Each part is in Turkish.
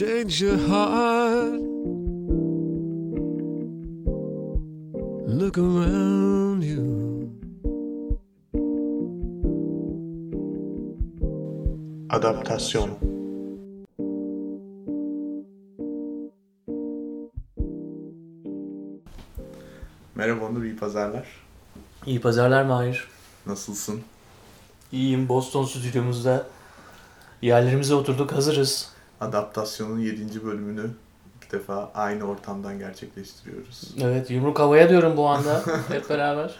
change your heart. Look around you. Adaptasyon Merhaba Onur, iyi pazarlar. İyi pazarlar Mahir. Nasılsın? İyiyim. Boston stüdyomuzda yerlerimize oturduk. Hazırız. Adaptasyonun 7. bölümünü ilk defa aynı ortamdan gerçekleştiriyoruz. Evet yumruk havaya diyorum bu anda hep beraber.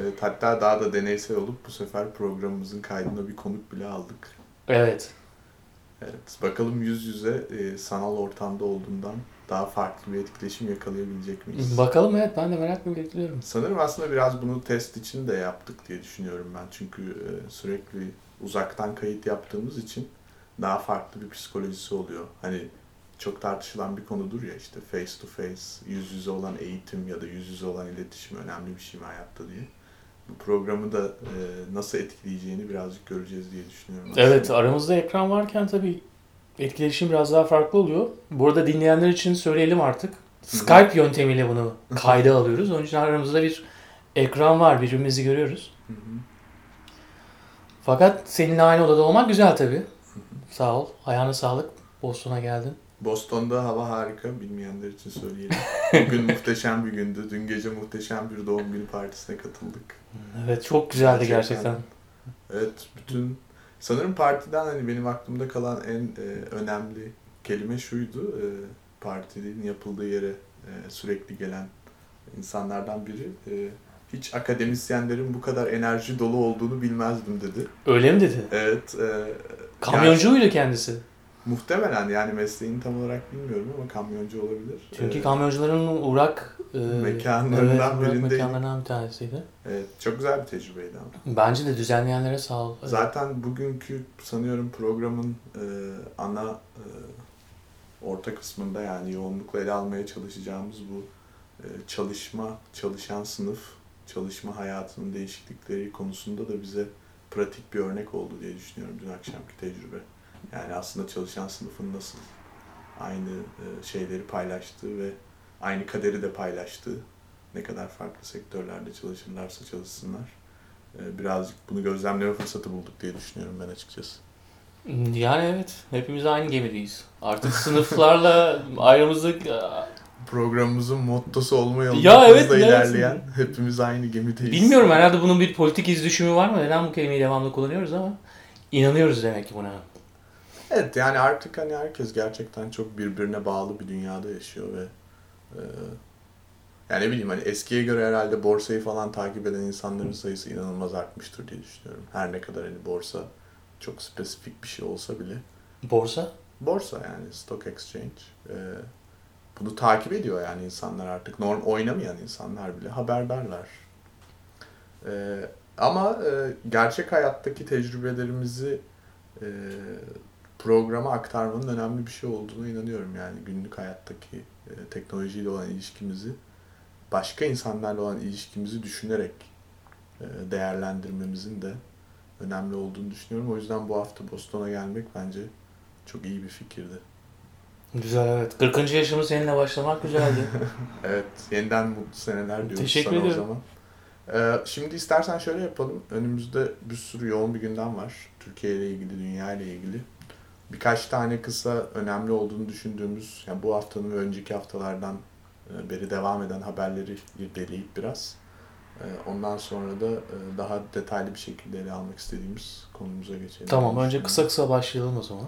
Evet, hatta daha da deneysel olup bu sefer programımızın kaydına bir konuk bile aldık. Evet. Evet, bakalım yüz yüze e, sanal ortamda olduğundan daha farklı bir etkileşim yakalayabilecek miyiz? Bakalım evet ben de merakla bekliyorum. Sanırım aslında biraz bunu test için de yaptık diye düşünüyorum ben. Çünkü e, sürekli uzaktan kayıt yaptığımız için daha farklı bir psikolojisi oluyor. Hani çok tartışılan bir konudur ya işte face to face, yüz yüze olan eğitim ya da yüz yüze olan iletişim önemli bir şey mi hayatta diye. Bu programı da e, nasıl etkileyeceğini birazcık göreceğiz diye düşünüyorum. aslında. Evet aramızda ekran varken tabii etkileşim biraz daha farklı oluyor. Bu arada dinleyenler için söyleyelim artık. Skype yöntemiyle bunu kayda alıyoruz. Onun için aramızda bir ekran var. Birbirimizi görüyoruz. Hı hı. Fakat seninle aynı odada olmak güzel tabii. Sağ ol. Ayağına sağlık. Boston'a geldin. Boston'da hava harika. Bilmeyenler için söyleyelim. Bugün muhteşem bir gündü. Dün gece muhteşem bir doğum günü partisine katıldık. Evet çok güzeldi Gerçekten. Evet, bütün sanırım partiden hani benim aklımda kalan en e, önemli kelime şuydu. E, partinin yapıldığı yere e, sürekli gelen insanlardan biri e, hiç akademisyenlerin bu kadar enerji dolu olduğunu bilmezdim dedi. Öyle mi dedi? Evet. E, Kamyoncu muydu kendisi? muhtemelen yani mesleğini tam olarak bilmiyorum ama kamyoncu olabilir. Çünkü E, kamyoncuların uğrak e, Mekanlarından evet, birindeydi. mekanlarından bir tanesiydi. evet, çok güzel bir tecrübeydi ama. Bence de düzenleyenlere sağ ol. Zaten bugünkü sanıyorum programın e, ana e, orta kısmında yani yoğunlukla ele almaya çalışacağımız bu e, çalışma, çalışan sınıf, çalışma hayatının değişiklikleri konusunda da bize pratik bir örnek oldu diye düşünüyorum dün akşamki tecrübe. Yani aslında çalışan sınıfın nasıl aynı e, şeyleri paylaştığı ve aynı kaderi de paylaştığı ne kadar farklı sektörlerde çalışırlarsa çalışsınlar e, birazcık bunu gözlemleme fırsatı bulduk diye düşünüyorum ben açıkçası. Yani evet. Hepimiz aynı gemideyiz. Artık sınıflarla ayrımızı Programımızın mottosu olma yolunda Ya evet, hızla ilerleyen hepimiz aynı gemideyiz. bilmiyorum herhalde bunun bir politik iz düşümü var mı? Neden bu kelimeyi devamlı kullanıyoruz ama inanıyoruz demek ki buna. Evet yani artık hani herkes gerçekten çok birbirine bağlı bir dünyada yaşıyor ve e, yani ne bileyim hani eskiye göre herhalde borsayı falan takip eden insanların sayısı inanılmaz artmıştır diye düşünüyorum. Her ne kadar hani borsa çok spesifik bir şey olsa bile. Borsa? Borsa yani stock exchange. e, bunu takip ediyor yani insanlar artık. Norm oynamayan insanlar bile haberdarlar. E, ama e, gerçek hayattaki tecrübelerimizi e, programa aktarmanın önemli bir şey olduğunu inanıyorum. Yani günlük hayattaki e, teknolojiyle olan ilişkimizi başka insanlarla olan ilişkimizi düşünerek e, değerlendirmemizin de önemli olduğunu düşünüyorum. O yüzden bu hafta Boston'a gelmek bence çok iyi bir fikirdi. Güzel evet. 40. yaşımı seninle başlamak güzeldi. Evet, yeniden mutlu seneler diyoruz Teşekkür sana ediyorum. o zaman. Ee, şimdi istersen şöyle yapalım. Önümüzde bir sürü yoğun bir gündem var. Türkiye ile ilgili, dünya ile ilgili. Birkaç tane kısa önemli olduğunu düşündüğümüz, yani bu haftanın ve önceki haftalardan e, beri devam eden haberleri irdeleyip biraz. e, Ondan sonra da e, daha detaylı bir şekilde ele almak istediğimiz konumuza geçelim. tamam önce kısa kısa başlayalım o zaman.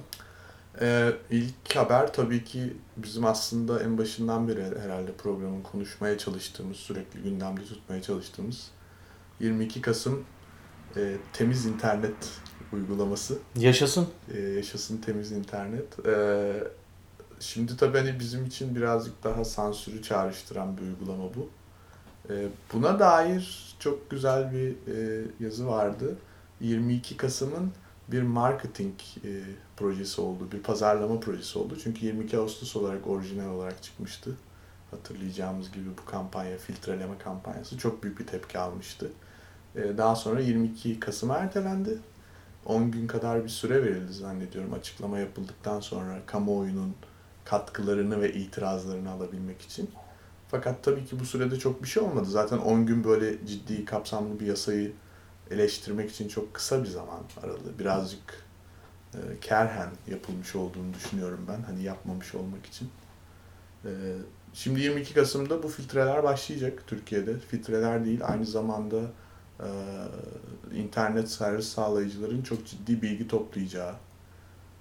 Ee, ilk haber tabii ki bizim aslında en başından beri herhalde programın konuşmaya çalıştığımız, sürekli gündemde tutmaya çalıştığımız 22 Kasım e, temiz internet uygulaması. Yaşasın. E, yaşasın temiz internet. E, şimdi tabii hani bizim için birazcık daha sansürü çağrıştıran bir uygulama bu. E, buna dair çok güzel bir e, yazı vardı. 22 Kasım'ın bir marketing e, projesi oldu, bir pazarlama projesi oldu. Çünkü 22 Ağustos olarak orijinal olarak çıkmıştı. Hatırlayacağımız gibi bu kampanya, filtreleme kampanyası çok büyük bir tepki almıştı. E, daha sonra 22 Kasım'a ertelendi. 10 gün kadar bir süre verildi zannediyorum açıklama yapıldıktan sonra kamuoyunun katkılarını ve itirazlarını alabilmek için. Fakat tabii ki bu sürede çok bir şey olmadı. Zaten 10 gün böyle ciddi kapsamlı bir yasayı eleştirmek için çok kısa bir zaman aralığı. Birazcık e, kerhen yapılmış olduğunu düşünüyorum ben. Hani yapmamış olmak için. E, şimdi 22 Kasım'da bu filtreler başlayacak Türkiye'de. Filtreler değil aynı zamanda e, internet servis sağlayıcıların çok ciddi bilgi toplayacağı,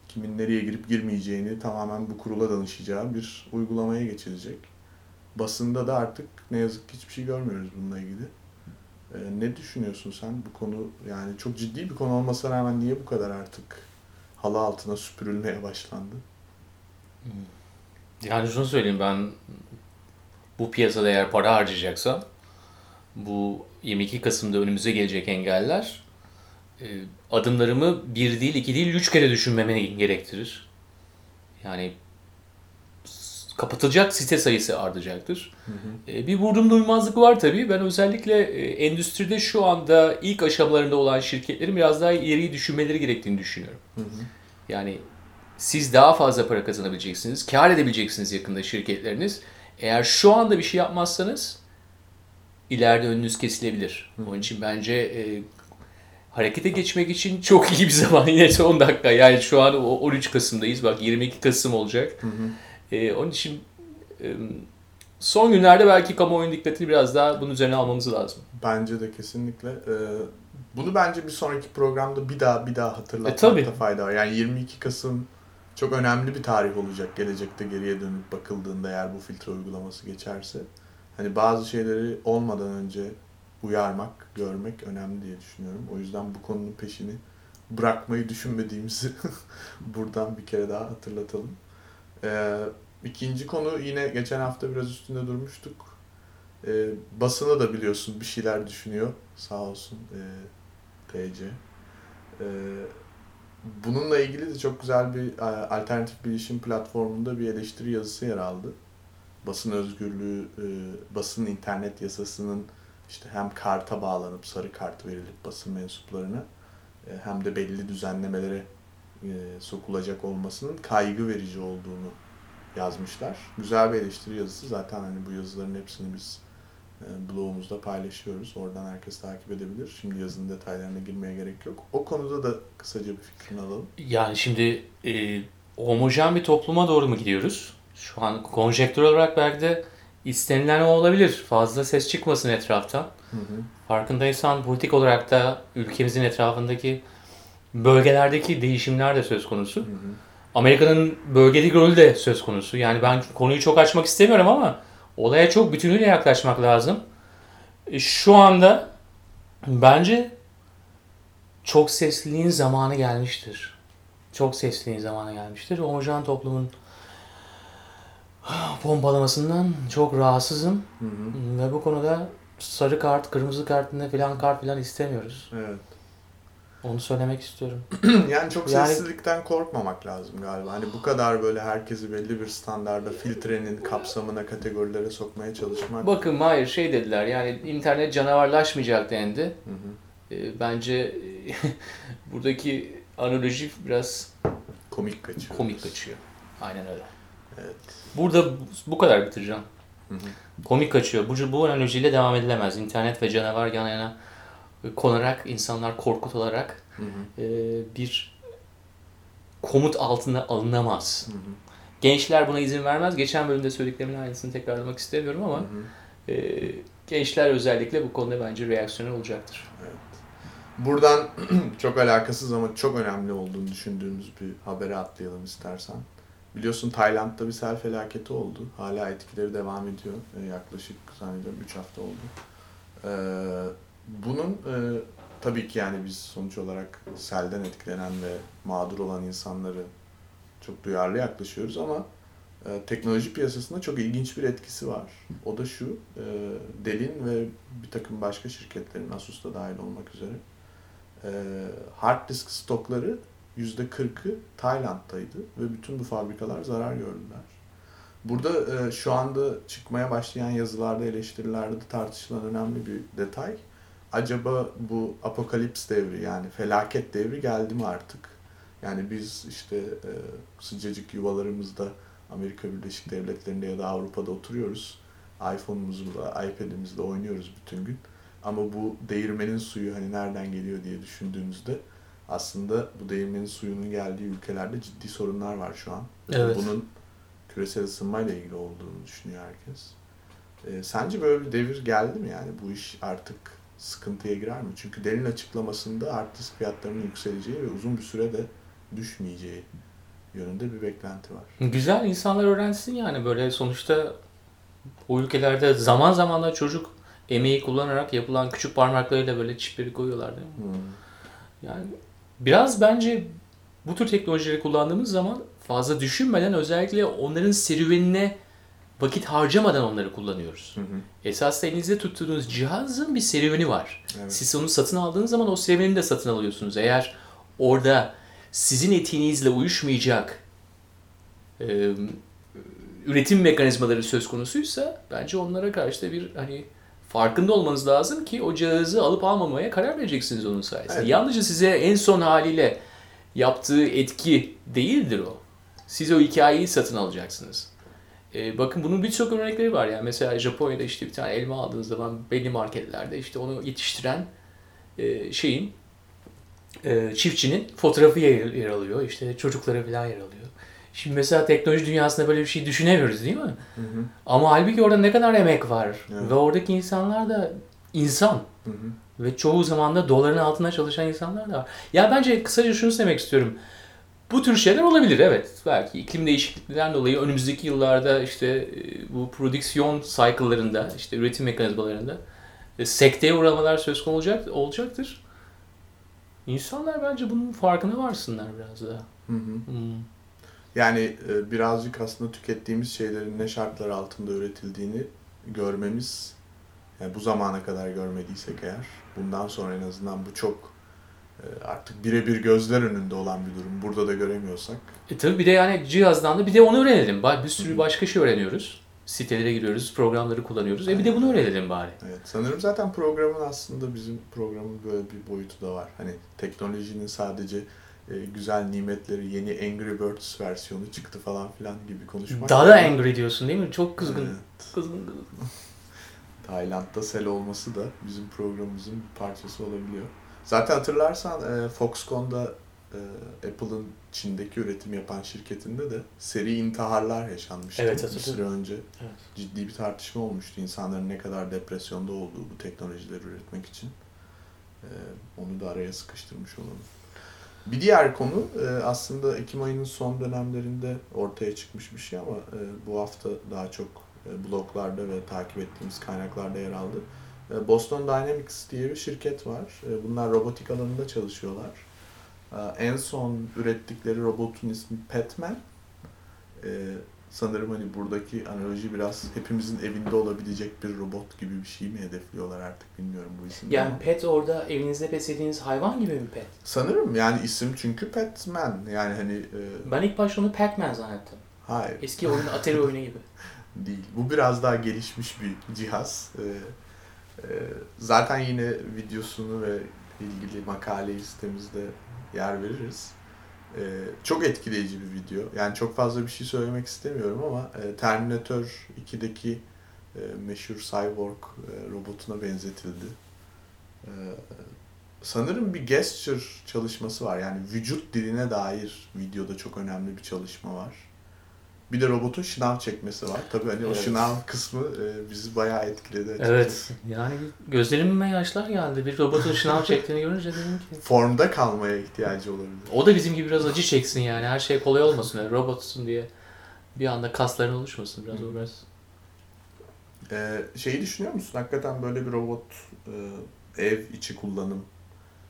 kimin nereye girip girmeyeceğini tamamen bu kurula danışacağı bir uygulamaya geçilecek. Basında da artık ne yazık ki hiçbir şey görmüyoruz bununla ilgili. Ee, ne düşünüyorsun sen bu konu yani çok ciddi bir konu olmasına rağmen niye bu kadar artık halı altına süpürülmeye başlandı? Yani şunu söyleyeyim ben bu piyasada eğer para harcayacaksam bu 22 Kasım'da önümüze gelecek engeller e, adımlarımı bir değil, iki değil, üç kere düşünmemi gerektirir. Yani kapatılacak site sayısı artacaktır. E, Bir vurdum duymazlık var tabii. Ben özellikle e, endüstride şu anda ilk aşamalarında olan şirketlerin biraz daha ileriyi düşünmeleri gerektiğini düşünüyorum. Yani siz daha fazla para kazanabileceksiniz, kar edebileceksiniz yakında şirketleriniz. Eğer şu anda bir şey yapmazsanız ileride önünüz kesilebilir. Onun için bence e, harekete geçmek için çok iyi bir zaman. Yine son 10 dakika. Yani şu an o 13 Kasım'dayız. Bak 22 Kasım olacak. E, onun için e, son günlerde belki kamuoyunun dikkatini biraz daha bunun üzerine almamız lazım. Bence de kesinlikle. Ee, bunu bence bir sonraki programda bir daha bir daha E, hatırlatmakta tabii. fayda var. Yani 22 Kasım çok önemli bir tarih olacak gelecekte geriye dönüp bakıldığında eğer bu filtre uygulaması geçerse. Hani bazı şeyleri olmadan önce uyarmak, görmek önemli diye düşünüyorum. O yüzden bu konunun peşini bırakmayı düşünmediğimizi buradan bir kere daha hatırlatalım. Ee, ikinci konu yine geçen hafta biraz üstünde durmuştuk. Ee, basını da biliyorsun bir şeyler düşünüyor. Sağ olsun e, TC. Ee, bununla ilgili de çok güzel bir e, alternatif bilişim platformunda bir eleştiri yazısı yer aldı. Basın özgürlüğü, e, basın internet yasasının işte hem karta bağlanıp sarı kart verilip basın mensuplarına e, hem de belli düzenlemelere e, sokulacak olmasının kaygı verici olduğunu yazmışlar. Güzel bir eleştiri yazısı. Zaten hani bu yazıların hepsini biz e, blogumuzda paylaşıyoruz. Oradan herkes takip edebilir. Şimdi yazının detaylarına girmeye gerek yok. O konuda da kısaca bir fikrini alalım. Yani şimdi e, homojen bir topluma doğru mu gidiyoruz? Şu an konjektür olarak belki de istenilen o olabilir. Fazla ses çıkmasın etraftan. Hı hı. Farkındaysan politik olarak da ülkemizin etrafındaki bölgelerdeki değişimler de söz konusu. Hı hı. Amerika'nın bölgedeki rolü de söz konusu. Yani ben konuyu çok açmak istemiyorum ama olaya çok bütünüyle yaklaşmak lazım. E, Şu anda bence çok sesliliğin zamanı gelmiştir. Çok sesliliğin zamanı gelmiştir. Homojen toplumun pompalamasından çok rahatsızım. Hı hı. Ve bu konuda sarı kart, kırmızı kart ne filan kart filan istemiyoruz. Evet. Onu söylemek istiyorum. yani çok Yani- sessizlikten korkmamak lazım galiba. Hani bu kadar böyle herkesi belli bir standarda filtrenin kapsamına, kategorilere sokmaya çalışmak. Bakın hayır şey dediler yani internet canavarlaşmayacak dendi. Hı hı. E, bence buradaki analoji biraz Komik kaçıyor. komik kaçıyor. Aynen öyle. Evet. Burada bu- kadar bitireceğim. Hı hı. Komik kaçıyor. Bu, bu analojiyle devam edilemez. İnternet ve canavar yan yana konarak, insanlar korkutularak Hı hı. e, bir komut altına alınamaz. Hı hı. Gençler buna izin vermez. Geçen bölümde söylediklerimin aynısını tekrarlamak istemiyorum ama Hı hı. e, gençler özellikle bu konuda bence reaksiyonel olacaktır. Buradan çok alakasız ama çok önemli olduğunu düşündüğümüz bir habere atlayalım istersen. Biliyorsun Tayland'da bir sel felaketi oldu. Hala etkileri devam ediyor. Ee, yaklaşık zannediyorum 3 hafta oldu. Ee, bunun e, tabii ki yani biz sonuç olarak selden etkilenen ve mağdur olan insanları çok duyarlı yaklaşıyoruz ama e, teknoloji piyasasında çok ilginç bir etkisi var. O da şu, e, Dell'in ve bir takım başka şirketlerin, Asus da dahil olmak üzere e, hard disk stokları %40'ı Tayland'daydı ve bütün bu fabrikalar zarar gördüler. Burada e, şu anda çıkmaya başlayan yazılarda, eleştirilerde de tartışılan önemli bir detay. Acaba bu apokalips devri yani felaket devri geldi mi artık? Yani biz işte e, sıcacık yuvalarımızda Amerika Birleşik Devletleri'nde ya da Avrupa'da oturuyoruz. iPhone'umuzla, iPad'imizle oynuyoruz bütün gün. Ama bu değirmenin suyu hani nereden geliyor diye düşündüğümüzde aslında bu değirmenin suyunun geldiği ülkelerde ciddi sorunlar var şu an. Evet. Bunun küresel ısınmayla ilgili olduğunu düşünüyor herkes. Ee, sence böyle bir devir geldi mi yani? Bu iş artık sıkıntıya girer mi? Çünkü Dell'in açıklamasında hard disk fiyatlarının yükseleceği ve uzun bir sürede düşmeyeceği yönünde bir beklenti var. Güzel insanlar öğrensin yani böyle sonuçta o ülkelerde zaman zaman da çocuk emeği kullanarak yapılan küçük parmaklarıyla böyle çipleri koyuyorlar değil mi? Hmm. Yani biraz bence bu tür teknolojileri kullandığımız zaman fazla düşünmeden özellikle onların serüvenine vakit harcamadan onları kullanıyoruz. Hı hı. Esas da elinizde tuttuğunuz cihazın bir serüveni var. Evet. Siz onu satın aldığınız zaman o serüveni de satın alıyorsunuz. Eğer orada sizin etiğinizle uyuşmayacak e, üretim mekanizmaları söz konusuysa bence onlara karşı da bir hani farkında olmanız lazım ki o cihazı alıp almamaya karar vereceksiniz onun sayesinde. Evet. Yalnızca size en son haliyle yaptığı etki değildir o. Siz o hikayeyi satın alacaksınız. E, bakın bunun birçok örnekleri var. Yani mesela Japonya'da işte bir tane elma aldığınız zaman belli marketlerde işte onu yetiştiren e, şeyin e, çiftçinin fotoğrafı yer, yer alıyor. İşte çocukları falan yer alıyor. Şimdi mesela teknoloji dünyasında böyle bir şey düşünemiyoruz değil mi? Hı hı. Ama halbuki orada ne kadar emek var. Evet. Ve oradaki insanlar da insan. Hı hı. Ve çoğu zaman da doların altında çalışan insanlar da var. Ya bence kısaca şunu demek istiyorum. Bu tür şeyler olabilir evet. Belki iklim değişikliklerinden dolayı önümüzdeki yıllarda işte e, bu prodüksiyon cycle'larında, işte üretim mekanizmalarında e, sekteye uğramalar söz konusu olacak, olacaktır. İnsanlar bence bunun farkına varsınlar biraz daha. Hı hı. Hmm. Yani e, birazcık aslında tükettiğimiz şeylerin ne şartlar altında üretildiğini görmemiz, yani bu zamana kadar görmediysek eğer, bundan sonra en azından bu çok artık birebir gözler önünde olan bir durum. Burada da göremiyorsak. E tabii bir de yani cihazdan da bir de onu öğrenelim. Bir sürü hı. başka şey öğreniyoruz. Sitelere giriyoruz, programları kullanıyoruz. E bir de bunu öğrenelim bari. Evet, sanırım zaten programın aslında bizim programın böyle bir boyutu da var. Hani teknolojinin sadece e, güzel nimetleri, yeni Angry Birds versiyonu çıktı falan filan gibi konuşmak. Daha da angry diyorsun değil mi? Çok kızgın. Evet. Kızgın kızgın. Tayland'da sel olması da bizim programımızın bir parçası olabiliyor. Zaten hatırlarsan e, Foxconn'da e, Apple'ın Çin'deki üretim yapan şirketinde de seri intiharlar yaşanmıştı. Evet, bir hatırlıyorum. süre önce Evet. ciddi bir tartışma olmuştu. İnsanların ne kadar depresyonda olduğu bu teknolojileri üretmek için. E, onu da araya sıkıştırmış olalım. Bir diğer konu e, aslında Ekim ayının son dönemlerinde ortaya çıkmış bir şey ama e, bu hafta daha çok e, bloglarda ve takip ettiğimiz kaynaklarda yer aldı. E, Boston Dynamics diye bir şirket var. E, Bunlar robotik alanında çalışıyorlar. E, En son ürettikleri robotun ismi Petman. Sanırım hani buradaki analoji biraz hepimizin evinde olabilecek bir robot gibi bir şey mi hedefliyorlar artık bilmiyorum bu isimden. Yani pet orada evinizde beslediğiniz hayvan gibi mi pet? Sanırım yani isim çünkü Petman yani hani e, Ben ilk başta onu Pac-Man zannettim. hayır Eski oyun Atari oyunu gibi. değil. Bu biraz daha gelişmiş bir cihaz. E, e, zaten yine videosunu ve ilgili makaleyi sitemizde yer veririz. E, çok etkileyici bir video. Yani çok fazla bir şey söylemek istemiyorum ama e, Terminator 2'deki e, meşhur cyborg e, robotuna benzetildi. E, sanırım bir gesture çalışması var. Yani vücut diline dair videoda çok önemli bir çalışma var. Bir de robotun şınav çekmesi var. Tabii hani o Evet. şınav kısmı e, bizi bayağı etkiledi açıkçası. Evet. Yani gözlerime yaşlar geldi. Bir robotun şınav çektiğini görünce dedim ki. Formda kalmaya ihtiyacı olabilir. O da bizim gibi biraz acı çeksin yani. Her şey kolay olmasın. Yani robotsun diye bir anda kasların oluşmasın. Biraz o biraz. Ee, şeyi düşünüyor musun? Hakikaten böyle bir robot e, ev içi kullanım.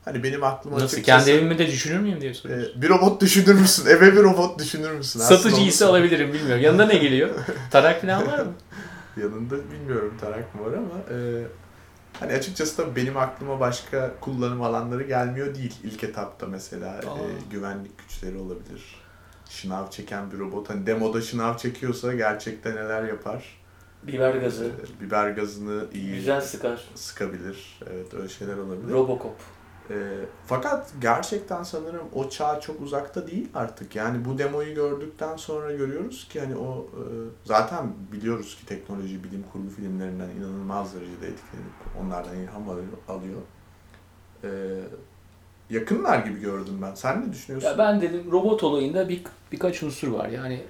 Hani benim aklıma Nasıl? açıkçası, Kendi evimi de düşünür müyüm diye soruyorsun. e, bir robot düşünür müsün? Eve bir robot düşünür müsün? Satıcı sor- alabilirim bilmiyorum. Yanında ne geliyor? Tarak falan var mı? Yanında bilmiyorum tarak mı var ama e, hani açıkçası da benim aklıma başka kullanım alanları gelmiyor değil. İlk etapta mesela e, güvenlik güçleri olabilir. Şınav çeken bir robot. Hani demoda şınav çekiyorsa gerçekten neler yapar? Biber gazı. e, biber gazını iyi Güzel sıkar. sıkabilir. Evet öyle şeyler olabilir. Robocop. E, fakat gerçekten sanırım o çağ çok uzakta değil artık. Yani bu demoyu gördükten sonra görüyoruz ki hani o e, zaten biliyoruz ki teknoloji bilim kurgu filmlerinden inanılmaz derecede etkilenip onlardan ilham alıyor. E, yakınlar gibi gördüm ben. Sen ne düşünüyorsun? Ya ben dedim robot olayında bir, birkaç unsur var. Yani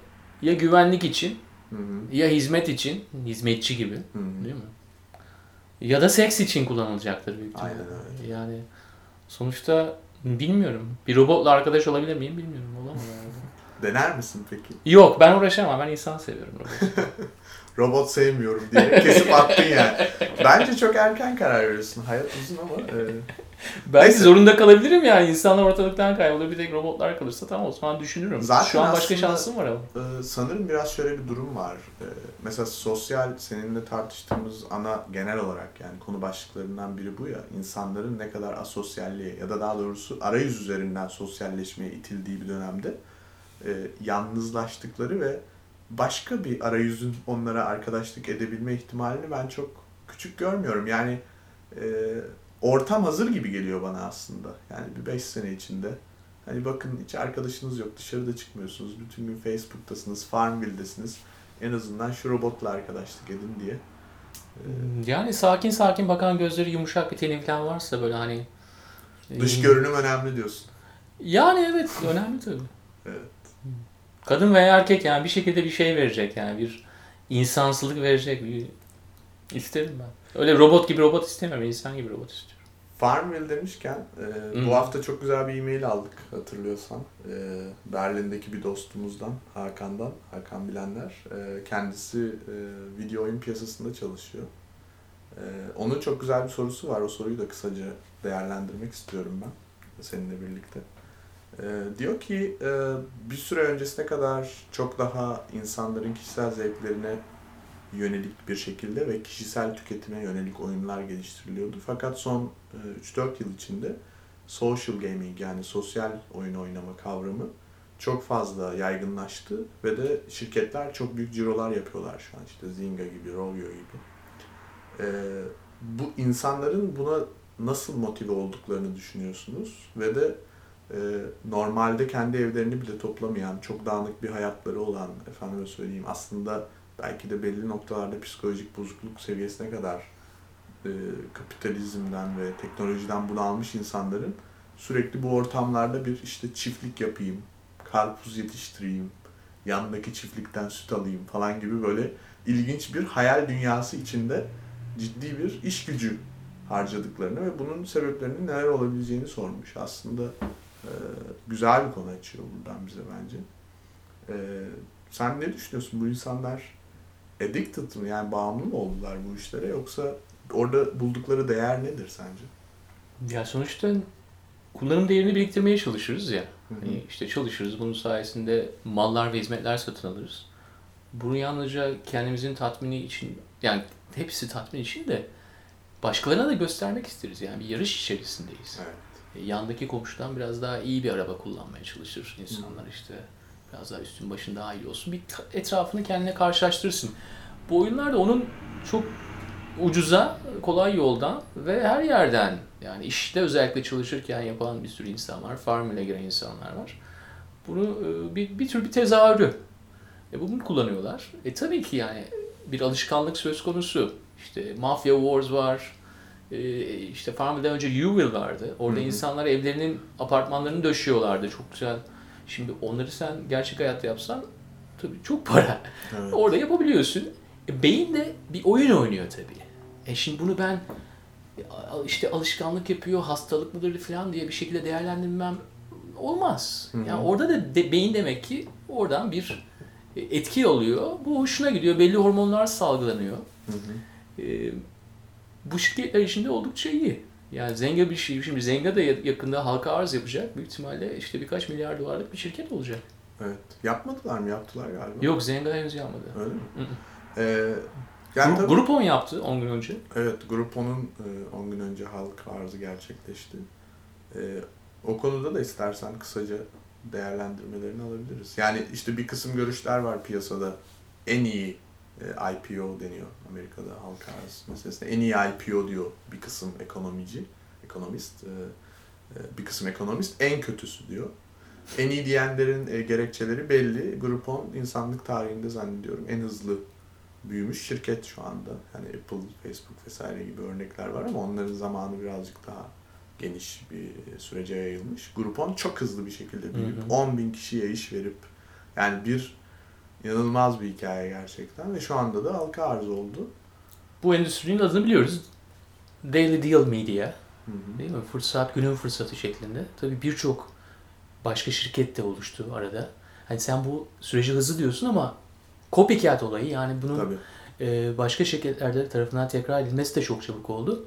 ya güvenlik için Hı hı, ya hizmet için, hizmetçi gibi hı hı. değil mi? Ya da seks için kullanılacaktır büyük ihtimalle. Aynen öyle. Yani sonuçta bilmiyorum. Bir robotla arkadaş olabilir miyim bilmiyorum. Olamam yani. Dener misin peki? Yok ben uğraşamam. Ben insan seviyorum robot. Robot sevmiyorum diye kesip attın yani. Bence çok erken karar veriyorsun. Hayat uzun ama e, Belki Neyse. zorunda kalabilirim yani. İnsanlar ortalıktan kaybolur. Bir tek robotlar kalırsa tamam o zaman düşünürüm. Zaten Şu an başka şansım var ama. Ee, sanırım biraz şöyle bir durum var. Ee, mesela sosyal seninle tartıştığımız ana genel olarak yani konu başlıklarından biri bu ya. İnsanların ne kadar asosyalliğe ya da daha doğrusu arayüz üzerinden sosyalleşmeye itildiği bir dönemde e, yalnızlaştıkları ve başka bir arayüzün onlara arkadaşlık edebilme ihtimalini ben çok küçük görmüyorum. Yani e, ortam hazır gibi geliyor bana aslında. Yani bir 5 sene içinde Hani bakın hiç arkadaşınız yok, dışarıda çıkmıyorsunuz, bütün gün Facebook'tasınız, Farmville'desiniz. En azından şu robotla arkadaşlık edin diye. Ee, Yani sakin sakin bakan gözleri yumuşak bir falan varsa böyle hani... dış e, görünüm önemli diyorsun. Yani evet önemli tabii. Evet. Kadın veya erkek yani bir şekilde bir şey verecek yani bir insansılık verecek bir isterim ben. Öyle robot gibi robot istemiyorum, insan gibi robot istiyorum. Farmville demişken e, Hı. bu hafta çok güzel bir e-mail aldık hatırlıyorsan. E, Berlin'deki bir dostumuzdan, Hakan'dan, Hakan Bilenler. E, kendisi e, video oyun piyasasında çalışıyor. E, onun çok güzel bir sorusu var. O soruyu da kısaca değerlendirmek istiyorum ben seninle birlikte. E, diyor ki e, bir süre öncesine kadar çok daha insanların kişisel zevklerine yönelik bir şekilde ve kişisel tüketime yönelik oyunlar geliştiriliyordu. Fakat son e, 3-4 yıl içinde social gaming yani sosyal oyun oynama kavramı çok fazla yaygınlaştı ve de şirketler çok büyük cirolar yapıyorlar şu an işte Zynga gibi, Rovio gibi. E, bu insanların buna nasıl motive olduklarını düşünüyorsunuz ve de e, normalde kendi evlerini bile toplamayan, çok dağınık bir hayatları olan, efendime söyleyeyim aslında belki de belli noktalarda psikolojik bozukluk seviyesine kadar e, kapitalizmden ve teknolojiden bunalmış insanların sürekli bu ortamlarda bir işte çiftlik yapayım, karpuz yetiştireyim, yandaki çiftlikten süt alayım falan gibi böyle ilginç bir hayal dünyası içinde ciddi bir iş gücü harcadıklarını ve bunun sebeplerinin neler olabileceğini sormuş. Aslında e, güzel bir konu açıyor buradan bize bence. E, sen ne düşünüyorsun? Bu insanlar addicted mı? Yani bağımlı mı oldular bu işlere yoksa orada buldukları değer nedir sence? Ya sonuçta kullanım değerini biriktirmeye çalışırız ya. Hani işte çalışırız. Bunun sayesinde mallar ve hizmetler satın alırız. Bunu yalnızca kendimizin tatmini için yani hepsi tatmin için de başkalarına da göstermek isteriz. Yani bir yarış içerisindeyiz. Evet. E, Yandaki komşudan biraz daha iyi bir araba kullanmaya çalışır insanlar işte. Biraz daha üstün başın daha iyi olsun. Bir etrafını kendine karşılaştırırsın. Bu oyunlar da onun çok ucuza, kolay yoldan ve her yerden yani işte özellikle çalışırken yapan bir sürü insan var. Farm ile giren insanlar var. Bunu e, bir, bir tür bir tezahürü. E, bunu kullanıyorlar. E tabii ki yani bir alışkanlık söz konusu. İşte Mafia Wars var. E, işte Farmville'den önce You Will vardı. Orada Hı hı. insanlar evlerinin, apartmanlarını döşüyorlardı. Çok güzel. Şimdi onları sen gerçek hayatta yapsan tabii çok para. Evet. Orada yapabiliyorsun. E, beyin de bir oyun oynuyor tabii. E şimdi bunu ben işte alışkanlık yapıyor, hastalık mıdır falan diye bir şekilde değerlendirmem olmaz. Hı hı. Yani orada da de, beyin demek ki oradan bir etki oluyor. Bu hoşuna gidiyor. Belli hormonlar salgılanıyor. Hı hı. E, bu şirketler için de oldukça iyi. Yani Zenga bir şey. Şimdi Zenga da ya- yakında halka arz yapacak. Büyük ihtimalle işte birkaç milyar dolarlık bir şirket olacak. Evet. Yapmadılar mı? Yaptılar galiba. Yok Zenga henüz yapmadı. Öyle mi? Hı hı. Ee, yani Gru- tabii- Groupon yaptı 10 gün önce. Evet, Grupo'nun 10 gün önce halk arzı gerçekleşti. E, o konuda da istersen kısaca değerlendirmelerini alabiliriz. Yani işte bir kısım görüşler var piyasada. En iyi e, IPO deniyor Amerika'da halka arz meselesine. En iyi IPO diyor bir kısım ekonomici, ekonomist. E, e, bir kısım ekonomist en kötüsü diyor. En iyi diyenlerin e, gerekçeleri belli. Groupon insanlık tarihinde zannediyorum en hızlı büyümüş şirket şu anda. Yani Apple, Facebook vesaire gibi örnekler var ama onların zamanı birazcık daha geniş bir sürece yayılmış. Groupon çok hızlı bir şekilde büyüyüp Hı hı. 10 bin kişiye iş verip yani bir inanılmaz bir hikaye gerçekten ve şu anda da halka arz oldu. Bu endüstrinin adını biliyoruz. Daily Deal Media. Hı hı. Değil mi? Fırsat, günün fırsatı şeklinde. Tabii birçok başka şirket de oluştu arada. Hani sen bu süreci hızlı diyorsun ama copycat olayı yani bunun Tabii. e, başka şirketlerde tarafından tekrar edilmesi de çok çabuk oldu.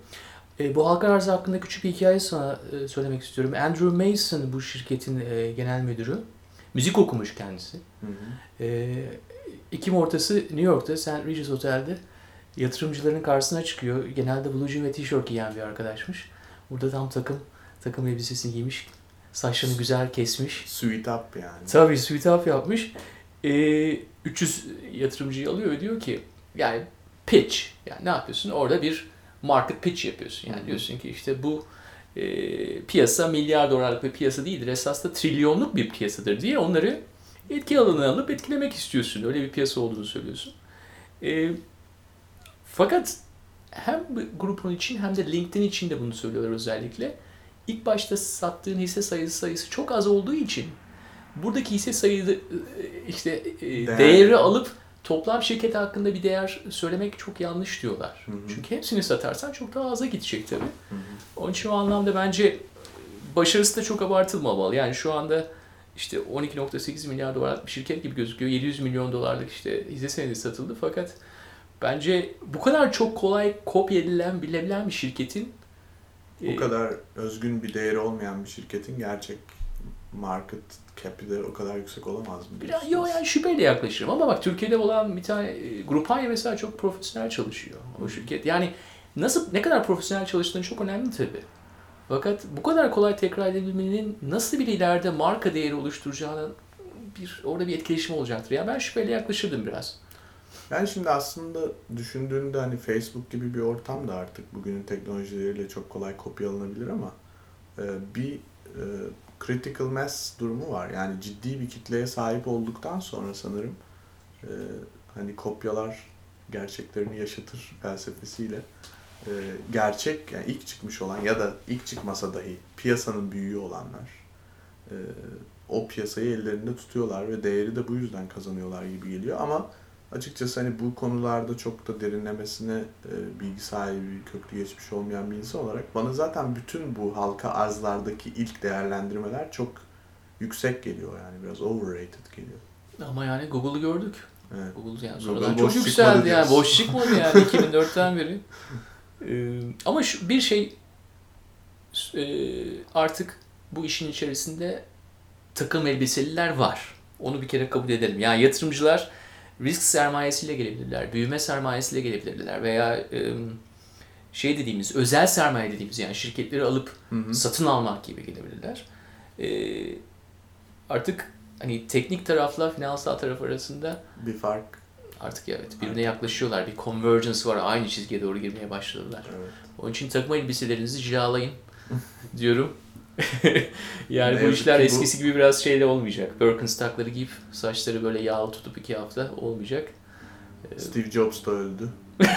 E, bu halka arzı hakkında küçük bir hikaye sana e, söylemek istiyorum. Andrew Mason bu şirketin e, genel müdürü. Müzik okumuş kendisi. Hı hı. E, Ekim ortası New York'ta St. Regis Otel'de yatırımcıların karşısına çıkıyor. Genelde blue jean ve tişört giyen bir arkadaşmış. Burada tam takım takım elbisesini giymiş. Saçlarını güzel kesmiş. Suite up yani. Tabii suite up yapmış. Ee, 300 yatırımcıyı alıyor ve diyor ki yani pitch. Yani ne yapıyorsun? Orada bir market pitch yapıyorsun. Yani Hı hı. diyorsun ki işte bu e, piyasa milyar dolarlık bir piyasa değildir. Esas da trilyonluk bir piyasadır diye onları etki alanına alıp etkilemek istiyorsun. Öyle bir piyasa olduğunu söylüyorsun. E, fakat hem bu grubun için hem de LinkedIn için de bunu söylüyorlar özellikle. İlk başta sattığın hisse sayısı sayısı çok az olduğu için buradaki hisse sayısı e, işte e, Değer. değeri alıp toplam şirket hakkında bir değer söylemek çok yanlış diyorlar. Hı hı. Çünkü hepsini satarsan çok daha aza gidecek tabii. Hı hı. Onun için o anlamda bence başarısı da çok abartılmamalı. Yani şu anda işte 12.8 milyar dolarlık bir şirket gibi gözüküyor. 700 milyon dolarlık işte hisse senedi satıldı fakat bence bu kadar çok kolay kopya edilen, bilebilen bir şirketin Bu e, kadar özgün bir değeri olmayan bir şirketin gerçek market cap'i de o kadar yüksek olamaz mı? Biraz, diyorsunuz? yo yani şüpheyle yaklaşırım ama bak Türkiye'de olan bir tane e, Grupanya mesela çok profesyonel çalışıyor o şirket. Yani nasıl ne kadar profesyonel çalıştığını çok önemli tabii. Fakat bu kadar kolay tekrar edebilmenin nasıl bir ileride marka değeri oluşturacağını bir orada bir etkileşim olacaktır. Ya ben şüpheyle yaklaşırdım biraz. Yani şimdi aslında düşündüğünde hani Facebook gibi bir ortam da artık bugünün teknolojileriyle çok kolay kopyalanabilir ama e, bir e, critical mass durumu var. Yani ciddi bir kitleye sahip olduktan sonra sanırım e, hani kopyalar gerçeklerini yaşatır felsefesiyle e, gerçek yani ilk çıkmış olan ya da ilk çıkmasa dahi piyasanın büyüğü olanlar e, o piyasayı ellerinde tutuyorlar ve değeri de bu yüzden kazanıyorlar gibi geliyor ama açıkçası hani bu konularda çok da derinlemesine e, bilgi sahibi, köklü geçmiş olmayan bir insan olarak bana zaten bütün bu halka arzlardaki ilk değerlendirmeler çok yüksek geliyor yani biraz overrated geliyor. Ama yani Google'ı gördük. Evet. Google yani Google sonradan boş çok yükseldi yani. diyorsun. Boş çıkmadı yani 2004'ten beri. Ee, ama şu, bir şey e, artık bu işin içerisinde takım elbiseliler var. Onu bir kere kabul edelim. Yani yatırımcılar risk sermayesiyle gelebilirler, büyüme sermayesiyle gelebilirler veya e, şey dediğimiz özel sermaye dediğimiz yani şirketleri alıp Hı hı. satın almak gibi gelebilirler. Ee, artık hani teknik tarafla finansal taraf arasında Bir fark. artık evet birbirine yaklaşıyorlar. Bir convergence var. Aynı çizgiye doğru girmeye başladılar. Evet. Onun için takım elbiselerinizi cilalayın diyorum. yani Ne bu işler bu- eskisi gibi biraz şeyle olmayacak. Birkenstock'ları giyip saçları böyle yağlı tutup iki hafta olmayacak. Steve Jobs da öldü.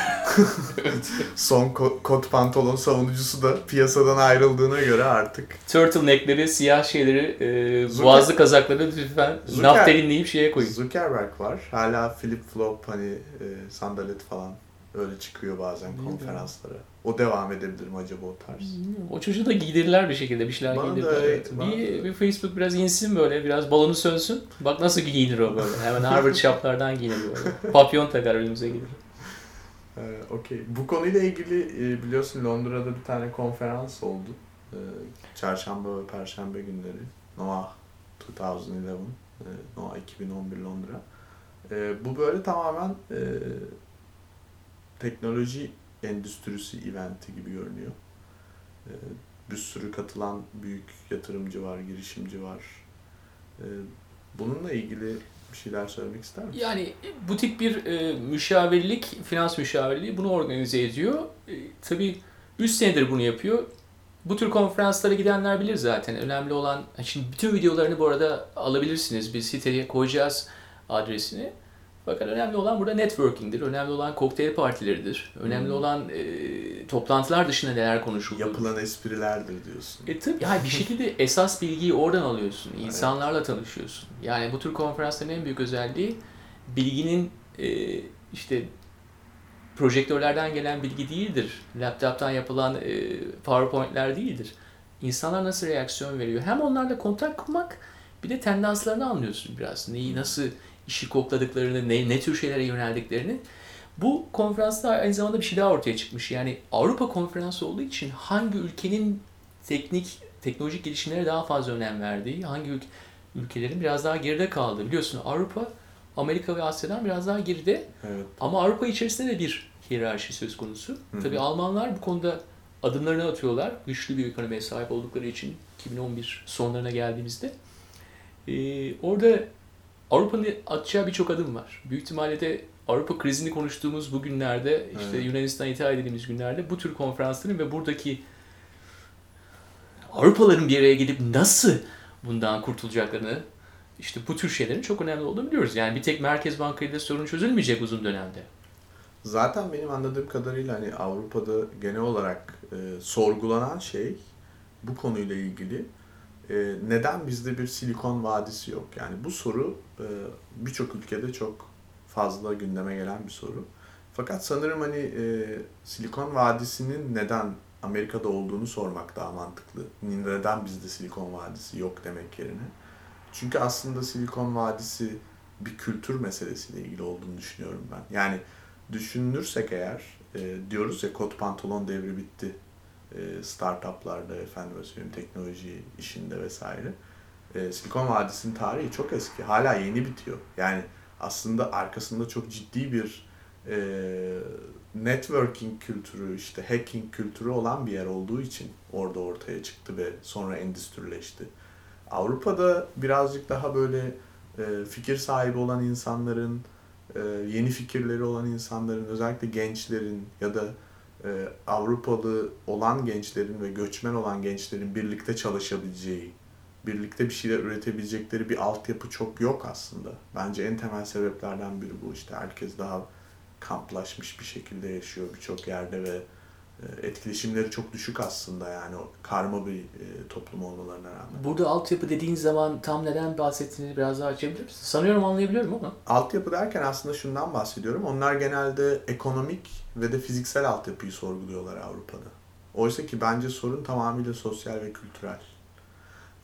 Son ko- kot pantolon savunucusu da piyasadan ayrıldığına göre artık Turtleneck'leri, siyah şeyleri, e, Zucker- boğazlı kazakları lütfen Zucker- naftalinleyip şeye koyun. Zuckerberg var. Hala flip flop hani e, sandalet falan öyle çıkıyor bazen Bilmiyorum. konferanslara. O devam edebilir mi acaba o tarz? O çocuğu da giydirirler bir şekilde bir şeyler Bana da giydirirler. evet, Evet, bir, da. bir Facebook biraz insin böyle biraz balonu sönsün. Bak nasıl giyinir o böyle. Hemen Harvard şaplardan giyinir böyle. Papyon takar önümüze gelir. Ee, Okey. Bu konuyla ilgili e, biliyorsun Londra'da bir tane konferans oldu. Ee, Çarşamba ve Perşembe günleri. Noah 2011. e, Noah 2011 Londra. Ee, Bu böyle tamamen e, teknoloji endüstrisi eventi gibi görünüyor. Ee, Bir sürü katılan büyük yatırımcı var, girişimci var. Ee, Bununla ilgili bir şeyler söylemek ister misin? Yani bu tip bir e, müşavirlik, finans müşavirliği bunu organize ediyor. E, tabii 3 senedir bunu yapıyor. Bu tür konferanslara gidenler bilir zaten. Önemli olan, şimdi bütün videolarını bu arada alabilirsiniz. Bir siteye koyacağız adresini. Fakat önemli olan burada networking'dir. Önemli olan kokteyl partileridir. Önemli Hmm. olan e, toplantılar dışında neler konuşulduğu. Yapılan esprilerdir diyorsun. E tabii yani bir şekilde esas bilgiyi oradan alıyorsun. İnsanlarla tanışıyorsun. Yani bu tür konferansların en büyük özelliği bilginin e, işte projektörlerden gelen bilgi değildir. Laptop'tan yapılan e, PowerPoint'ler değildir. İnsanlar nasıl reaksiyon veriyor? Hem onlarla kontak kurmak bir de tendanslarını anlıyorsun biraz. Neyi nasıl işi kokladıklarını, ne, ne tür şeylere yöneldiklerini. Bu konferansta aynı zamanda bir şey daha ortaya çıkmış. Yani Avrupa konferansı olduğu için hangi ülkenin teknik, teknolojik gelişimlere daha fazla önem verdiği, hangi ülke, ülkelerin biraz daha geride kaldığı. Biliyorsun Avrupa, Amerika ve Asya'dan biraz daha geride. Evet. Ama Avrupa içerisinde de bir hiyerarşi söz konusu. Hı hı. Tabii Almanlar bu konuda adımlarını atıyorlar. Güçlü bir ekonomiye sahip oldukları için 2011 sonlarına geldiğimizde. Ee, orada Avrupa'nın atacağı birçok adım var. Büyük ihtimalle de Avrupa krizini konuştuğumuz bu günlerde, işte Evet. Yunanistan'a ithal edildiğimiz günlerde bu tür konferansların ve buradaki Avrupalıların bir araya gelip nasıl bundan kurtulacaklarını işte bu tür şeylerin çok önemli olduğunu biliyoruz. Yani bir tek Merkez Bankası'yla sorun çözülmeyecek uzun dönemde. Zaten benim anladığım kadarıyla hani Avrupa'da genel olarak e, sorgulanan şey bu konuyla ilgili e, neden bizde bir silikon vadisi yok? Yani bu soru e, birçok ülkede çok fazla gündeme gelen bir soru. Fakat sanırım hani e, silikon vadisinin neden Amerika'da olduğunu sormak daha mantıklı. Neden bizde silikon vadisi yok demek yerine. Çünkü aslında silikon vadisi bir kültür meselesiyle ilgili olduğunu düşünüyorum ben. Yani düşünürsek eğer e, diyoruz ya kot pantolon devri bitti e, startuplarda efendim söyleyeyim teknoloji işinde vesaire. E, Silikon Vadisi'nin tarihi çok eski. Hala yeni bitiyor. Yani aslında arkasında çok ciddi bir e, networking kültürü, işte hacking kültürü olan bir yer olduğu için orada ortaya çıktı ve sonra endüstrileşti. Avrupa'da birazcık daha böyle e, fikir sahibi olan insanların, e, yeni fikirleri olan insanların, özellikle gençlerin ya da e, Avrupalı olan gençlerin ve göçmen olan gençlerin birlikte çalışabileceği, birlikte bir şeyler üretebilecekleri bir altyapı çok yok aslında. Bence en temel sebeplerden biri bu işte. Herkes daha kamplaşmış bir şekilde yaşıyor birçok yerde ve etkileşimleri çok düşük aslında yani o karma bir e, toplum olmalarına rağmen. Burada altyapı dediğin zaman tam neden bahsettiğini biraz daha açabilir misin? Sanıyorum anlayabiliyorum ama. Altyapı derken aslında şundan bahsediyorum. Onlar genelde ekonomik ve de fiziksel altyapıyı sorguluyorlar Avrupa'da. Oysa ki bence sorun tamamıyla sosyal ve kültürel.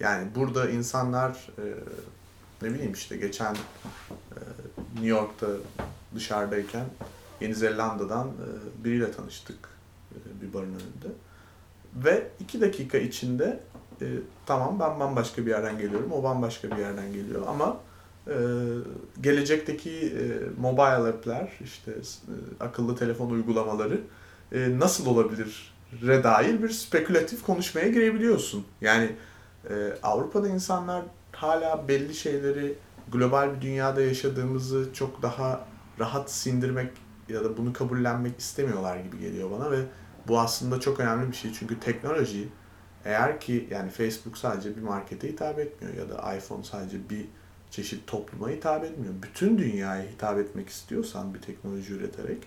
Yani burada insanlar e, ne bileyim işte geçen e, New York'ta dışarıdayken Yeni Zelanda'dan e, biriyle tanıştık e, bir barın önünde. Ve iki dakika içinde e, tamam ben bambaşka bir yerden geliyorum, o bambaşka bir yerden geliyor ama e, gelecekteki e, mobile app'ler, işte e, akıllı telefon uygulamaları e, nasıl olabilir re dair bir spekülatif konuşmaya girebiliyorsun. Yani e, Avrupa'da insanlar hala belli şeyleri global bir dünyada yaşadığımızı çok daha rahat sindirmek ya da bunu kabullenmek istemiyorlar gibi geliyor bana ve bu aslında çok önemli bir şey çünkü teknoloji eğer ki yani Facebook sadece bir markete hitap etmiyor ya da iPhone sadece bir çeşit topluma hitap etmiyor. Bütün dünyaya hitap etmek istiyorsan bir teknoloji üreterek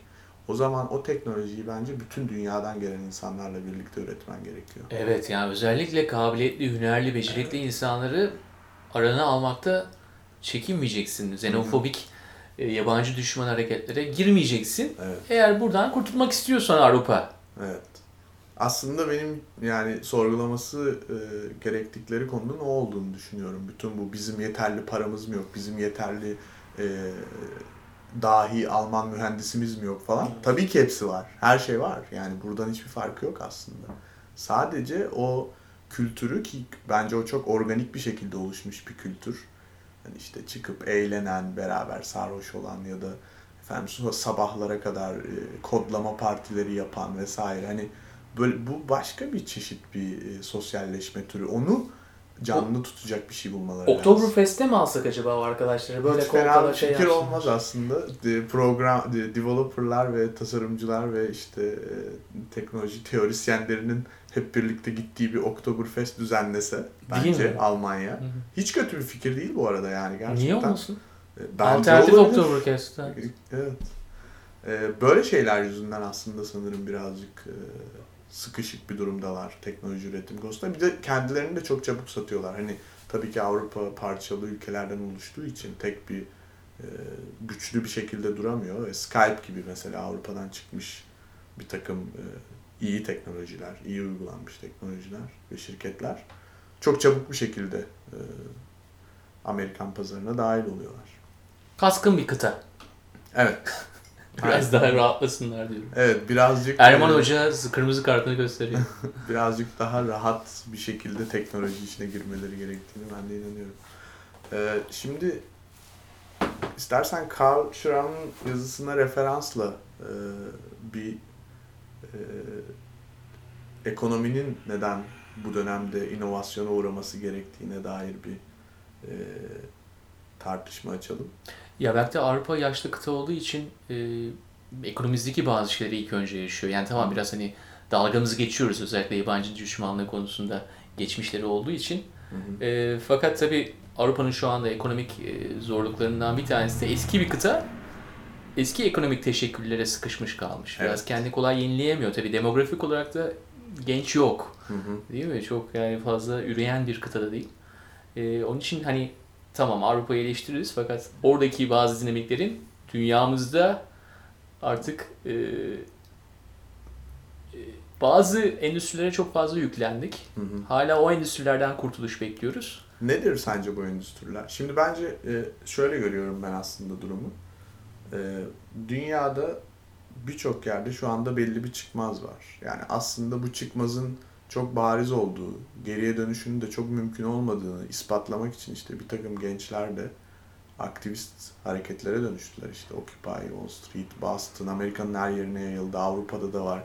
o zaman o teknolojiyi bence bütün dünyadan gelen insanlarla birlikte üretmen gerekiyor. Evet yani özellikle kabiliyetli, hünerli, becerikli insanları arana almakta çekinmeyeceksin. Xenofobik, e, yabancı düşman hareketlere girmeyeceksin. Evet. Eğer buradan kurtulmak istiyorsan Avrupa. Evet. Aslında benim yani sorgulaması e, gerektikleri konunun o olduğunu düşünüyorum. Bütün bu bizim yeterli paramız mı yok, bizim yeterli e, dahi Alman mühendisimiz mi yok falan. Tabii ki hepsi var. Her şey var. Yani buradan hiçbir farkı yok aslında. Sadece o kültürü ki bence o çok organik bir şekilde oluşmuş bir kültür. Hani işte çıkıp eğlenen, beraber sarhoş olan ya da efendim sabahlara kadar e, kodlama partileri yapan vesaire. Hani böyle bu başka bir çeşit bir e, sosyalleşme türü. Onu canlı tutacak bir şey bulmaları lazım. Oktoberfest'te mi alsak acaba o arkadaşları? Böyle Hiç fena bir şey fikir yapsınlar. olmaz aslında. Program, de- developerlar ve tasarımcılar ve işte e, teknoloji teorisyenlerinin hep birlikte gittiği bir Oktoberfest düzenlese bence mi? Almanya. Hı hı. Hiç kötü bir fikir değil bu arada yani gerçekten. Niye olmasın? E, Bence Alternatif olabilir. Oktoberfest. ha. Evet. E, böyle şeyler yüzünden aslında sanırım birazcık e, sıkışık bir durumdalar teknoloji üretim konusunda. Bir de kendilerini de çok çabuk satıyorlar. Hani tabii ki Avrupa parçalı ülkelerden oluştuğu için tek bir e, güçlü bir şekilde duramıyor. Ve Skype gibi mesela Avrupa'dan çıkmış bir takım e, iyi teknolojiler, iyi uygulanmış teknolojiler ve şirketler çok çabuk bir şekilde e, Amerikan pazarına dahil oluyorlar. Kaskın bir kıta. Evet. Biraz daha rahatlasınlar diyorum. Evet birazcık Erman e, Hoca kırmızı kartını gösteriyor. birazcık daha rahat bir şekilde teknoloji içine girmeleri gerektiğini ben de inanıyorum. Ee, şimdi istersen Carl Schramm'ın yazısına referansla e, bir e, ekonominin neden bu dönemde inovasyona uğraması gerektiğine dair bir e, tartışma açalım. Ya belki de Avrupa yaşlı kıta olduğu için e, ekonomimizdeki bazı şeyleri ilk önce yaşıyor. Yani tamam biraz hani dalgamızı geçiyoruz özellikle yabancı düşmanlığı konusunda geçmişleri olduğu için. E, fakat tabii Avrupa'nın şu anda ekonomik e, zorluklarından bir tanesi de eski bir kıta eski ekonomik teşekküllere sıkışmış kalmış. Biraz Evet. kendi kolay yenileyemiyor. Tabii demografik olarak da genç yok. Hı hı. Değil mi? Çok yani fazla üreyen bir kıtada değil. Ee, onun için hani tamam Avrupa'yı eleştiririz fakat oradaki bazı dinamiklerin dünyamızda artık e, e, bazı endüstrilere çok fazla yüklendik. Hı hı. Hala o endüstrilerden kurtuluş bekliyoruz. Nedir sence bu endüstriler? Şimdi bence e, şöyle görüyorum ben aslında durumu. E, Dünyada birçok yerde şu anda belli bir çıkmaz var. Yani aslında bu çıkmazın çok bariz olduğu, geriye dönüşünün de çok mümkün olmadığını ispatlamak için işte bir takım gençler de aktivist hareketlere dönüştüler. İşte Occupy Wall Street, Boston, Amerika'nın her yerine yayıldı, Avrupa'da da var.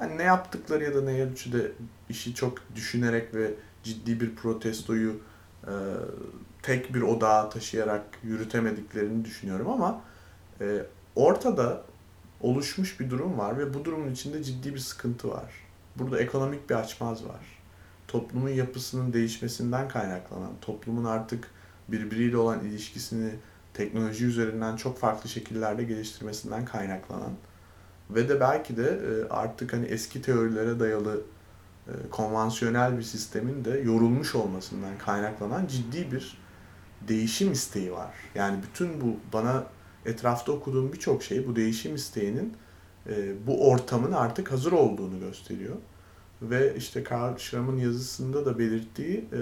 Yani ne yaptıkları ya da ne ölçüde işi çok düşünerek ve ciddi bir protestoyu e, tek bir odağa taşıyarak yürütemediklerini düşünüyorum ama e, ortada oluşmuş bir durum var ve bu durumun içinde ciddi bir sıkıntı var. Burada ekonomik bir açmaz var. Toplumun yapısının değişmesinden kaynaklanan, toplumun artık birbiriyle olan ilişkisini teknoloji üzerinden çok farklı şekillerde geliştirmesinden kaynaklanan ve de belki de e, artık hani eski teorilere dayalı e, konvansiyonel bir sistemin de yorulmuş olmasından kaynaklanan ciddi bir değişim isteği var. Yani bütün bu bana etrafta okuduğum birçok şey bu değişim isteğinin e, bu ortamın artık hazır olduğunu gösteriyor. Ve işte Karl Schramm'ın yazısında da belirttiği e,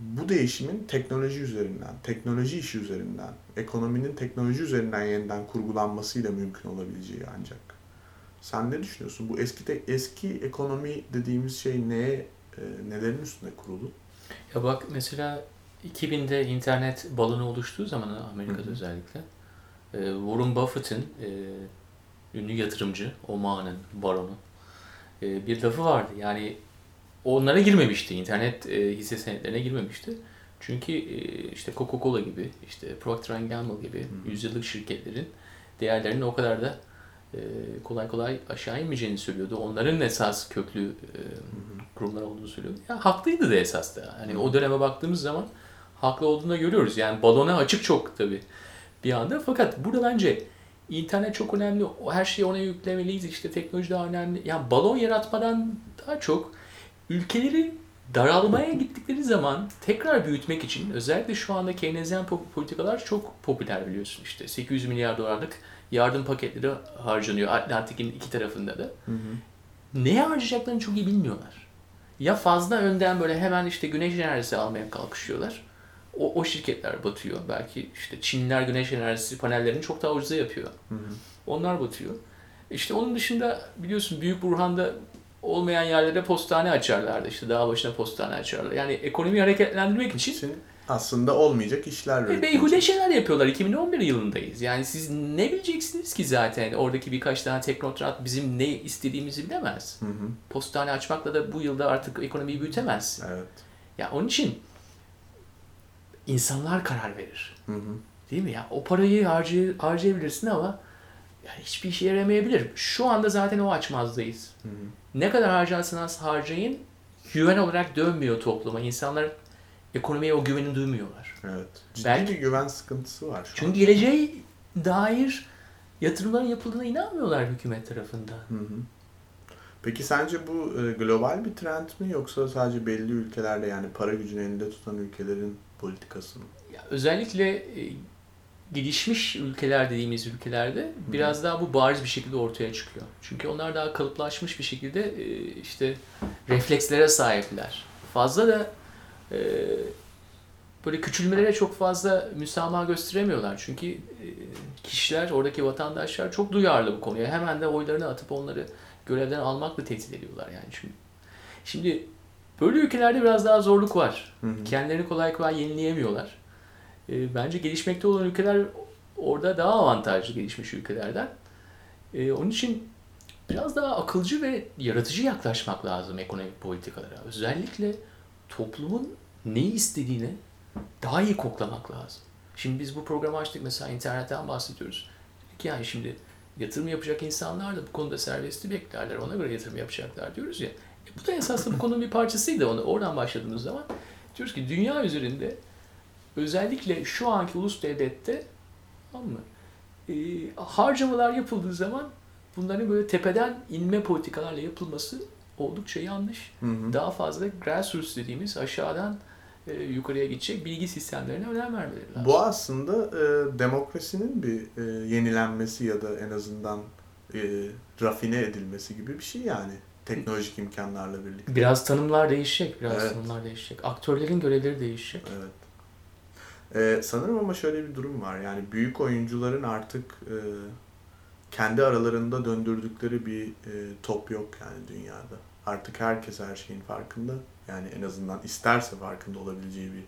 bu değişimin teknoloji üzerinden, teknoloji işi üzerinden, ekonominin teknoloji üzerinden yeniden kurgulanmasıyla mümkün olabileceği ancak. Sen ne düşünüyorsun? Bu eski te- eski ekonomi dediğimiz şey neye, e, nelerin üstüne kurulu? Ya bak mesela 2000'de internet balonu oluştuğu zaman Amerika'da Hı hı. özellikle e, Warren Buffett'in e, ünlü yatırımcı, Oman'ın baronu e, bir lafı vardı. Yani onlara girmemişti. internet e, hisse senetlerine girmemişti. Çünkü e, işte Coca-Cola gibi, işte Procter Gamble gibi Hı. yüzyıllık şirketlerin değerlerinin o kadar da e, kolay kolay aşağı inmeyeceğini söylüyordu. Onların esas köklü e, kurumlar olduğunu söylüyordu. Ya haklıydı da esas da. Hani o döneme baktığımız zaman haklı olduğunu görüyoruz. Yani balona açık çok tabii bir anda. Fakat burada bence internet çok önemli. Her şeyi ona yüklemeliyiz. İşte teknoloji daha önemli. Yani balon yaratmadan daha çok ülkeleri daralmaya gittikleri zaman tekrar büyütmek için özellikle şu anda Keynesyen po- politikalar çok popüler biliyorsun. İşte 800 milyar dolarlık yardım paketleri harcanıyor Atlantik'in iki tarafında da. Neye harcayacaklarını çok iyi bilmiyorlar. Ya fazla önden böyle hemen işte güneş enerjisi almaya kalkışıyorlar. O, o şirketler batıyor. Belki işte Çinliler güneş enerjisi panellerini çok daha ucuza yapıyor. Onlar batıyor. İşte onun dışında biliyorsun Büyük Burhan'da olmayan yerlere postane açarlardı. İşte dağ başına postane açarlar. Yani ekonomiyi hareketlendirmek için için aslında olmayacak işler e, üretmek beyhude şeyler yapıyorlar. 2011 yılındayız. Yani siz ne bileceksiniz ki zaten oradaki birkaç tane teknokrat bizim ne istediğimizi bilemez. Hı hı, Postane açmakla da bu yılda artık ekonomiyi büyütemez. Evet. Ya onun için insanlar karar verir. Hı hı. Değil mi? Ya o parayı harcay harcayabilirsin ama yani hiçbir işe yaramayabilir. Şu anda zaten o açmazdayız. Hı hı. Ne kadar harcarsanız harcayın güven olarak dönmüyor topluma. İnsanlar ekonomiye o güveni duymuyorlar. Evet. Ciddi Belki- bir güven sıkıntısı var şu Çünkü geleceğe dair yatırımların yapıldığına inanmıyorlar hükümet tarafından. Hı hı. Peki sence bu e, global bir trend mi yoksa sadece belli ülkelerde yani para gücünü elinde tutan ülkelerin politikası mı? Ya özellikle e, gelişmiş ülkeler dediğimiz ülkelerde biraz daha bu bariz bir şekilde ortaya çıkıyor. Çünkü onlar daha kalıplaşmış bir şekilde e, işte reflekslere sahipler. Fazla da e, böyle küçülmelere çok fazla müsamaha gösteremiyorlar. Çünkü kişiler, oradaki vatandaşlar çok duyarlı bu konuya. Hemen de oylarını atıp onları görevden almakla tehdit ediyorlar yani çünkü. Şimdi böyle ülkelerde biraz daha zorluk var. Hı hı. Kendilerini kolay kolay yenileyemiyorlar. E, bence gelişmekte olan ülkeler orada daha avantajlı gelişmiş ülkelerden. E, onun için biraz daha akılcı ve yaratıcı yaklaşmak lazım ekonomik politikalara. Özellikle toplumun neyi istediğini daha iyi koklamak lazım. Şimdi biz bu programı açtık mesela internetten bahsediyoruz. Dedik Yani şimdi yatırım yapacak insanlar da bu konuda serbestli beklerler. Ona göre yatırım yapacaklar diyoruz ya. E, bu da esasında bu konunun bir parçasıydı. Onu, oradan başladığımız zaman diyoruz ki dünya üzerinde özellikle şu anki ulus devlette tamam mı? E, harcamalar yapıldığı zaman bunların böyle tepeden inme politikalarla yapılması oldukça yanlış. Hı hı. Daha fazla grassroots dediğimiz aşağıdan e, yukarıya gidecek bilgi sistemlerine önem vermeleri lazım. Bu aslında e, demokrasinin bir e, yenilenmesi ya da en azından e, rafine edilmesi gibi bir şey yani teknolojik imkanlarla birlikte. Biraz tanımlar değişecek, biraz Evet. tanımlar değişecek. Aktörlerin görevleri değişecek. Evet. Ee, sanırım ama şöyle bir durum var. Yani büyük oyuncuların artık e, kendi aralarında döndürdükleri bir e, top yok yani dünyada. Artık herkes her şeyin farkında. Yani en azından isterse farkında olabileceği bir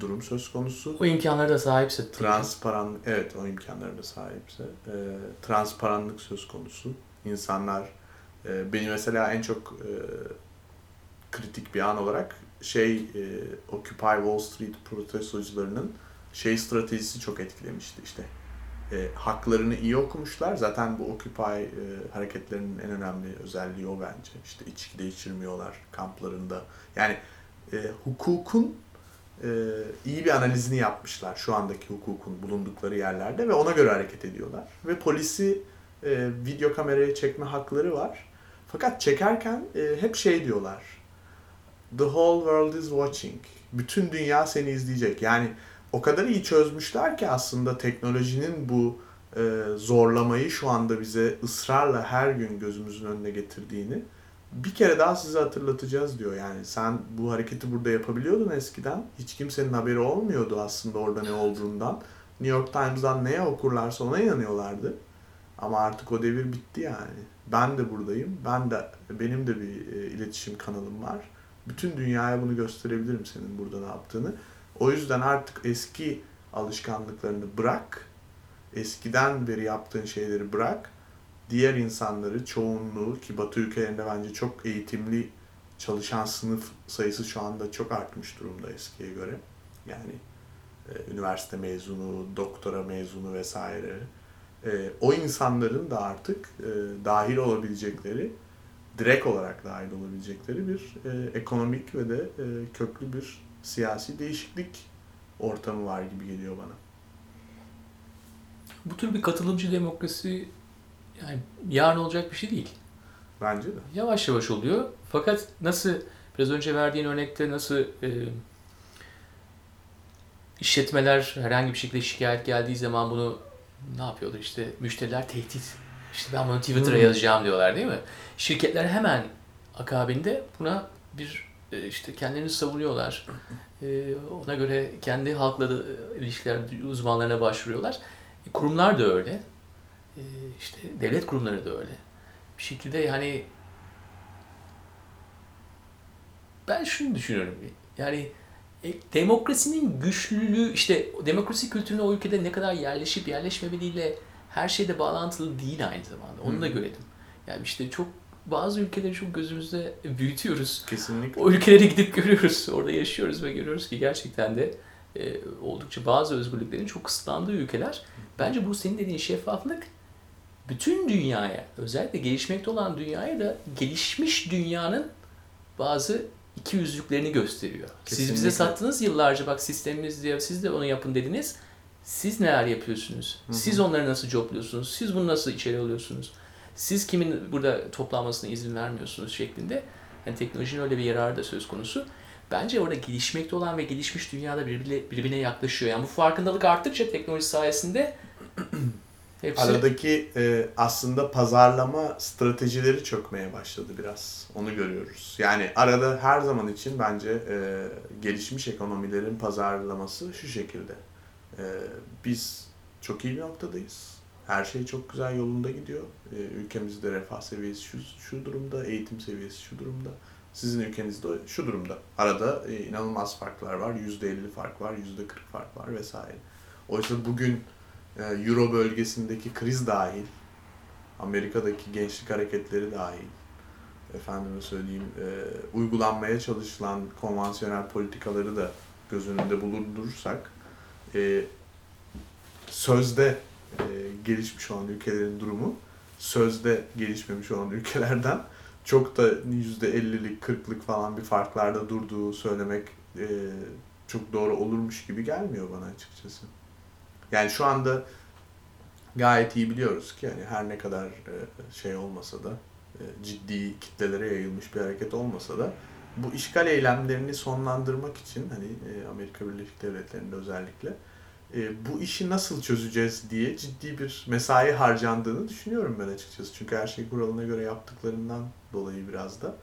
durum söz konusu. O imkanlara da sahipse. Transparan, evet o imkanlara da sahipse. e, transparanlık söz konusu. İnsanlar, e, beni mesela en çok e, kritik bir an olarak şey e, Occupy Wall Street protestocularının şey stratejisi çok etkilemişti işte. E, haklarını iyi okumuşlar. Zaten bu Occupy e, hareketlerinin en önemli özelliği o bence. İşte içki de içirmiyorlar kamplarında. Yani e, hukukun e, iyi bir analizini yapmışlar şu andaki hukukun bulundukları yerlerde ve ona göre hareket ediyorlar. Ve polisi e, video kameraya çekme hakları var. Fakat çekerken e, hep şey diyorlar. The whole world is watching. Bütün dünya seni izleyecek. Yani o kadar iyi çözmüşler ki aslında teknolojinin bu e, zorlamayı şu anda bize ısrarla her gün gözümüzün önüne getirdiğini bir kere daha size hatırlatacağız diyor. Yani sen bu hareketi burada yapabiliyordun eskiden. Hiç kimsenin haberi olmuyordu aslında orada ne olduğundan. New York Times'dan neye okurlarsa ona inanıyorlardı. Ama artık o devir bitti yani. Ben de buradayım. Ben de benim de bir e, iletişim kanalım var. Bütün dünyaya bunu gösterebilirim senin burada ne yaptığını. O yüzden artık eski alışkanlıklarını bırak. Eskiden beri yaptığın şeyleri bırak. Diğer insanları, çoğunluğu ki Batı ülkelerinde bence çok eğitimli çalışan sınıf sayısı şu anda çok artmış durumda eskiye göre. Yani e, üniversite mezunu, doktora mezunu vesaire. E, o insanların da artık e, dahil olabilecekleri, direkt olarak dahil olabilecekleri bir e, ekonomik ve de e, köklü bir siyasi değişiklik ortamı var gibi geliyor bana. Bu tür bir katılımcı demokrasi yani yarın olacak bir şey değil. Bence de. Yavaş yavaş oluyor. Fakat nasıl biraz önce verdiğin örnekte nasıl e, işletmeler herhangi bir şekilde şikayet geldiği zaman bunu ne yapıyorlar işte müşteriler tehdit. İşte ben bunu Twitter'a Hmm. yazacağım diyorlar değil mi? Şirketler hemen akabinde buna bir e, işte kendilerini savunuyorlar. E, ona göre kendi halkla da e, ilişkiler uzmanlarına başvuruyorlar. Kurumlar da öyle. İşte devlet kurumları da öyle. Bir şekilde yani ben şunu düşünüyorum. Yani demokrasinin güçlülüğü işte demokrasi kültürüne o ülkede ne kadar yerleşip yerleşmemeliyle her şeyde bağlantılı değil aynı zamanda. Onu da görelim. Yani işte çok bazı ülkeleri çok gözümüzde büyütüyoruz. Kesinlikle. O ülkelere gidip görüyoruz. Orada yaşıyoruz ve görüyoruz ki gerçekten de e, oldukça bazı özgürlüklerin çok kısıtlandığı ülkeler. Bence bu senin dediğin şeffaflık bütün dünyaya, özellikle gelişmekte olan dünyaya da gelişmiş dünyanın bazı iki yüzlüklerini gösteriyor. Siz bize Kesinlikle. sattınız yıllarca bak sistemimiz diye siz de onu yapın dediniz. Siz neler yapıyorsunuz? Hı hı. Siz onları nasıl jobluyorsunuz? Siz bunu nasıl içeri alıyorsunuz? Siz kimin burada toplanmasına izin vermiyorsunuz şeklinde. Yani teknolojinin öyle bir yararı da söz konusu. Bence orada gelişmekte olan ve gelişmiş dünyada birbirine, birbirine yaklaşıyor. Yani bu farkındalık arttıkça teknoloji sayesinde hepsi Aradaki e, aslında pazarlama stratejileri çökmeye başladı biraz. Onu görüyoruz. Yani arada her zaman için bence e, gelişmiş ekonomilerin pazarlaması şu şekilde. E, biz çok iyi bir noktadayız. Her şey çok güzel yolunda gidiyor. E, ülkemizde refah seviyesi şu, şu durumda, eğitim seviyesi şu durumda. Sizin ülkenizde şu durumda. Arada e, inanılmaz farklar var. %50 fark var, %40 fark var vesaire. Oysa bugün Euro bölgesindeki kriz dahil, Amerika'daki gençlik hareketleri dahil, efendime söyleyeyim, e, uygulanmaya çalışılan konvansiyonel politikaları da göz önünde bulundurursak, e, sözde e, gelişmiş olan ülkelerin durumu, sözde gelişmemiş olan ülkelerden çok da %50'lik, 40'lık falan bir farklarda durduğu söylemek e, çok doğru olurmuş gibi gelmiyor bana açıkçası. Yani şu anda gayet iyi biliyoruz ki yani her ne kadar e, şey olmasa da e, ciddi kitlelere yayılmış bir hareket olmasa da bu işgal eylemlerini sonlandırmak için hani e, Amerika Birleşik Devletleri'nde özellikle bu işi nasıl çözeceğiz diye ciddi bir mesai harcandığını düşünüyorum ben açıkçası. Çünkü her şey kuralına göre yaptıklarından dolayı biraz da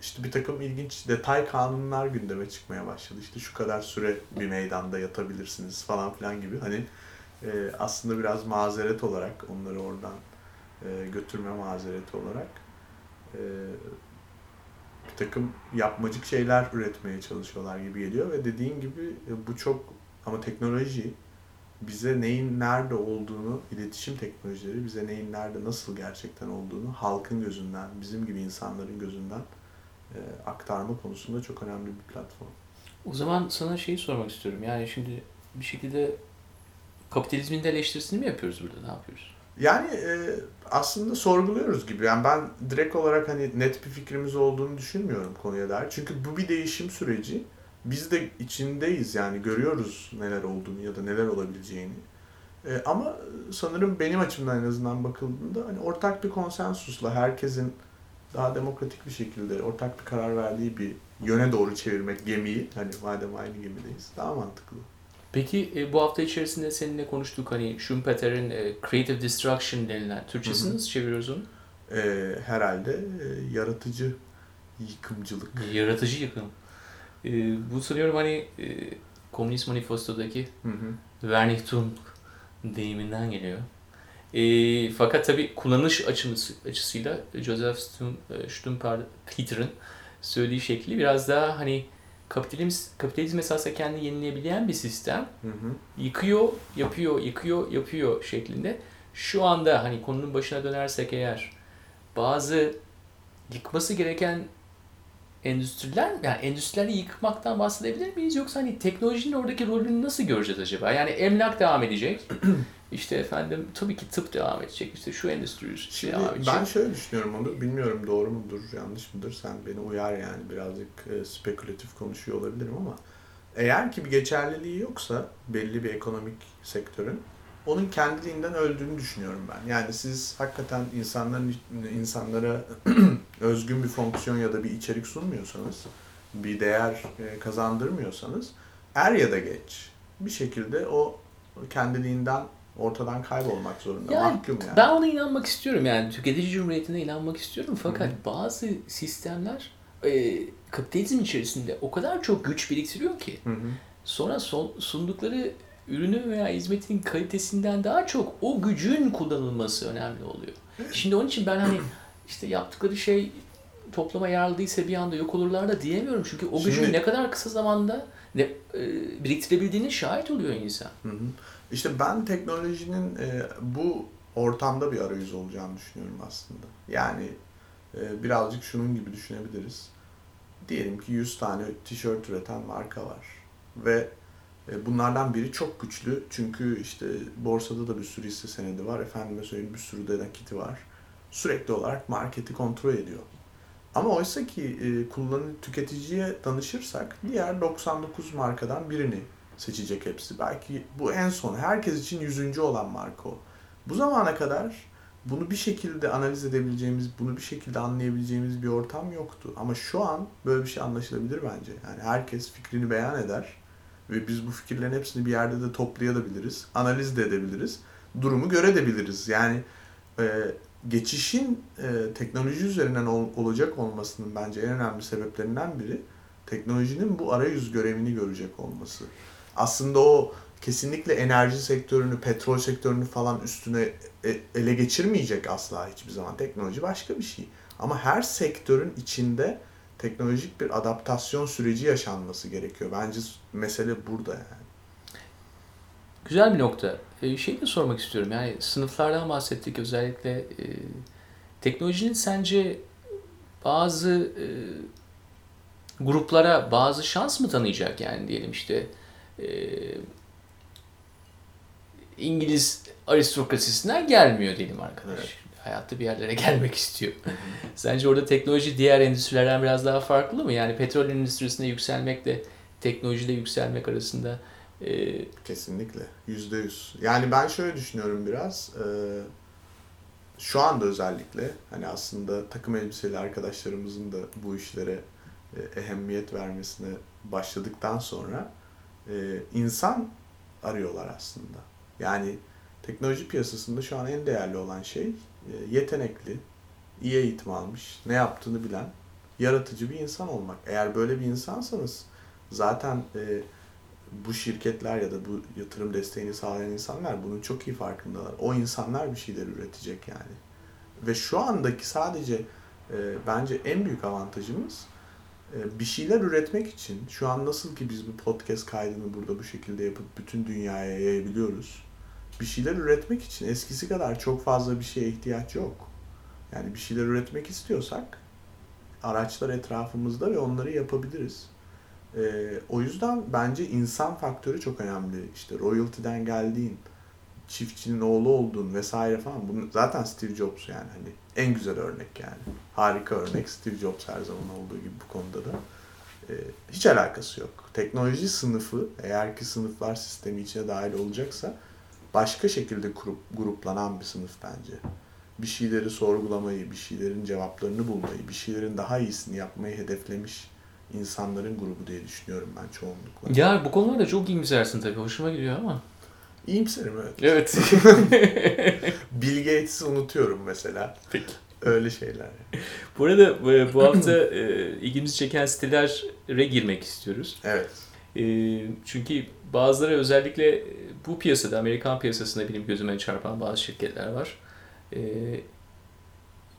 işte bir takım ilginç detay kanunlar gündeme çıkmaya başladı. İşte şu kadar süre bir meydanda yatabilirsiniz falan filan gibi. Hani e, aslında biraz mazeret olarak onları oradan e, götürme mazereti olarak e, bir takım yapmacık şeyler üretmeye çalışıyorlar gibi geliyor ve dediğin gibi bu çok ama teknoloji bize neyin nerede olduğunu, iletişim teknolojileri bize neyin nerede nasıl gerçekten olduğunu halkın gözünden, bizim gibi insanların gözünden e, aktarma konusunda çok önemli bir platform. O zaman sana şeyi sormak istiyorum. Yani şimdi bir şekilde kapitalizmin de eleştirisini mi yapıyoruz burada? Ne yapıyoruz? Yani e, aslında sorguluyoruz gibi. Yani ben direkt olarak hani net bir fikrimiz olduğunu düşünmüyorum konuya dair. Çünkü bu bir değişim süreci. Biz de içindeyiz yani görüyoruz neler olduğunu ya da neler olabileceğini. E, ama sanırım benim açımdan en azından bakıldığında hani ortak bir konsensusla herkesin daha demokratik bir şekilde ortak bir karar verdiği bir yöne doğru çevirmek gemiyi hani madem aynı gemideyiz daha mantıklı. Peki e, bu hafta içerisinde seninle konuştuk hani Schumpeter'in e, Creative Destruction denilen Türkçesini Hı hı. nasıl çeviriyoruz onu? E, herhalde e, yaratıcı yıkımcılık. Yaratıcı yıkım. E, bu sanıyorum hani e, Komünist Manifesto'daki Hı hı. Vernichtung deyiminden geliyor. E, fakat tabii kullanış açısı, açısıyla Joseph Stum, e, söylediği şekli biraz daha hani kapitalizm, kapitalizm esasında kendini yenileyebilen bir sistem. Hı hı. Yıkıyor, yapıyor, yıkıyor, yapıyor şeklinde. Şu anda hani konunun başına dönersek eğer bazı yıkması gereken endüstriler, yani endüstrileri yıkmaktan bahsedebilir miyiz? Yoksa hani teknolojinin oradaki rolünü nasıl göreceğiz acaba? Yani emlak devam edecek. işte efendim tabii ki tıp devam edecek. İşte şu endüstri Şimdi devam edecek. ben şöyle düşünüyorum onu. Bilmiyorum doğru mudur, yanlış mıdır? Sen beni uyar yani. Birazcık e, spekülatif konuşuyor olabilirim ama eğer ki bir geçerliliği yoksa belli bir ekonomik sektörün onun kendiliğinden öldüğünü düşünüyorum ben. Yani siz hakikaten insanların insanlara özgün bir fonksiyon ya da bir içerik sunmuyorsanız, bir değer e, kazandırmıyorsanız er ya da geç bir şekilde o kendiliğinden ortadan kaybolmak zorunda. Yani Mahkum yani. Ben ona inanmak istiyorum yani tüketici cumhuriyetine inanmak istiyorum fakat Hı bazı sistemler e, kapitalizm içerisinde o kadar çok güç biriktiriyor ki Hı hı. sonra son, sundukları ürünü veya hizmetin kalitesinden daha çok o gücün kullanılması önemli oluyor. Şimdi onun için ben hani işte yaptıkları şey toplama yararlıysa bir anda yok olurlar da diyemiyorum. Çünkü o gücün Şimdi- ne kadar kısa zamanda ne, e, biriktirebildiğine şahit oluyor insan. Hı hı. İşte ben teknolojinin e, bu ortamda bir arayüz olacağını düşünüyorum aslında. Yani e, birazcık şunun gibi düşünebiliriz. Diyelim ki 100 tane tişört üreten marka var. Ve bunlardan biri çok güçlü. Çünkü işte borsada da bir sürü hisse senedi var. Efendime söyleyeyim bir sürü de nakiti var. Sürekli olarak marketi kontrol ediyor. Ama oysa ki e, kullanıcı tüketiciye danışırsak diğer 99 markadan birini seçecek hepsi. Belki bu en son herkes için yüzüncü olan marka o. Bu zamana kadar bunu bir şekilde analiz edebileceğimiz, bunu bir şekilde anlayabileceğimiz bir ortam yoktu. Ama şu an böyle bir şey anlaşılabilir bence. Yani herkes fikrini beyan eder ve biz bu fikirlerin hepsini bir yerde de toplayabiliriz, analiz de edebiliriz, durumu görebiliriz. Yani e, geçişin e, teknoloji üzerinden ol, olacak olmasının bence en önemli sebeplerinden biri teknolojinin bu arayüz görevini görecek olması. Aslında o kesinlikle enerji sektörünü, petrol sektörünü falan üstüne e, ele geçirmeyecek asla hiçbir zaman. Teknoloji başka bir şey. Ama her sektörün içinde teknolojik bir adaptasyon süreci yaşanması gerekiyor. Bence mesele burada yani. Güzel bir nokta. Ee, şey de sormak istiyorum. Yani sınıflardan bahsettik özellikle. E, teknolojinin sence bazı e, gruplara bazı şans mı tanıyacak yani diyelim işte e, İngiliz aristokrasisinden gelmiyor diyelim arkadaş. Evet. Hayatta bir yerlere gelmek istiyor. Sence orada teknoloji diğer endüstrilerden biraz daha farklı mı? Yani petrol endüstrisinde yükselmekle teknolojide yükselmek arasında e, Kesinlikle. Yüzde yüz. Yani ben şöyle düşünüyorum biraz. e, şu anda özellikle hani aslında takım elbiseli arkadaşlarımızın da bu işlere e, ehemmiyet vermesine başladıktan sonra e, insan arıyorlar aslında. Yani teknoloji piyasasında şu an en değerli olan şey yetenekli, iyi eğitim almış, ne yaptığını bilen, yaratıcı bir insan olmak. Eğer böyle bir insansanız zaten e, bu şirketler ya da bu yatırım desteğini sağlayan insanlar bunun çok iyi farkındalar. O insanlar bir şeyler üretecek yani. Ve şu andaki sadece e, bence en büyük avantajımız e, bir şeyler üretmek için şu an nasıl ki biz bu podcast kaydını burada bu şekilde yapıp bütün dünyaya yayabiliyoruz. Bir şeyler üretmek için eskisi kadar çok fazla bir şeye ihtiyaç yok. Yani bir şeyler üretmek istiyorsak araçlar etrafımızda ve onları yapabiliriz. Ee, o yüzden bence insan faktörü çok önemli. İşte royalty'den geldiğin, çiftçinin oğlu olduğun vesaire falan. Bunu zaten Steve Jobs yani hani en güzel örnek yani. Harika örnek Steve Jobs her zaman olduğu gibi bu konuda da. Ee, hiç alakası yok. Teknoloji sınıfı eğer ki sınıflar sistemi içine dahil olacaksa başka şekilde kurup, gruplanan bir sınıf bence. Bir şeyleri sorgulamayı, bir şeylerin cevaplarını bulmayı, bir şeylerin daha iyisini yapmayı hedeflemiş insanların grubu diye düşünüyorum ben çoğunlukla. ya bu konularda çok iyimsersin tabii. Hoşuma gidiyor ama. İyimserim evet. Evet. Bill Gates'i unutuyorum mesela. Peki. Öyle şeyler. Bu arada e, bu hafta e, ilgimizi çeken sitelere girmek istiyoruz. Evet. E, çünkü bazıları özellikle bu piyasada, Amerikan piyasasında benim gözüme çarpan bazı şirketler var. E,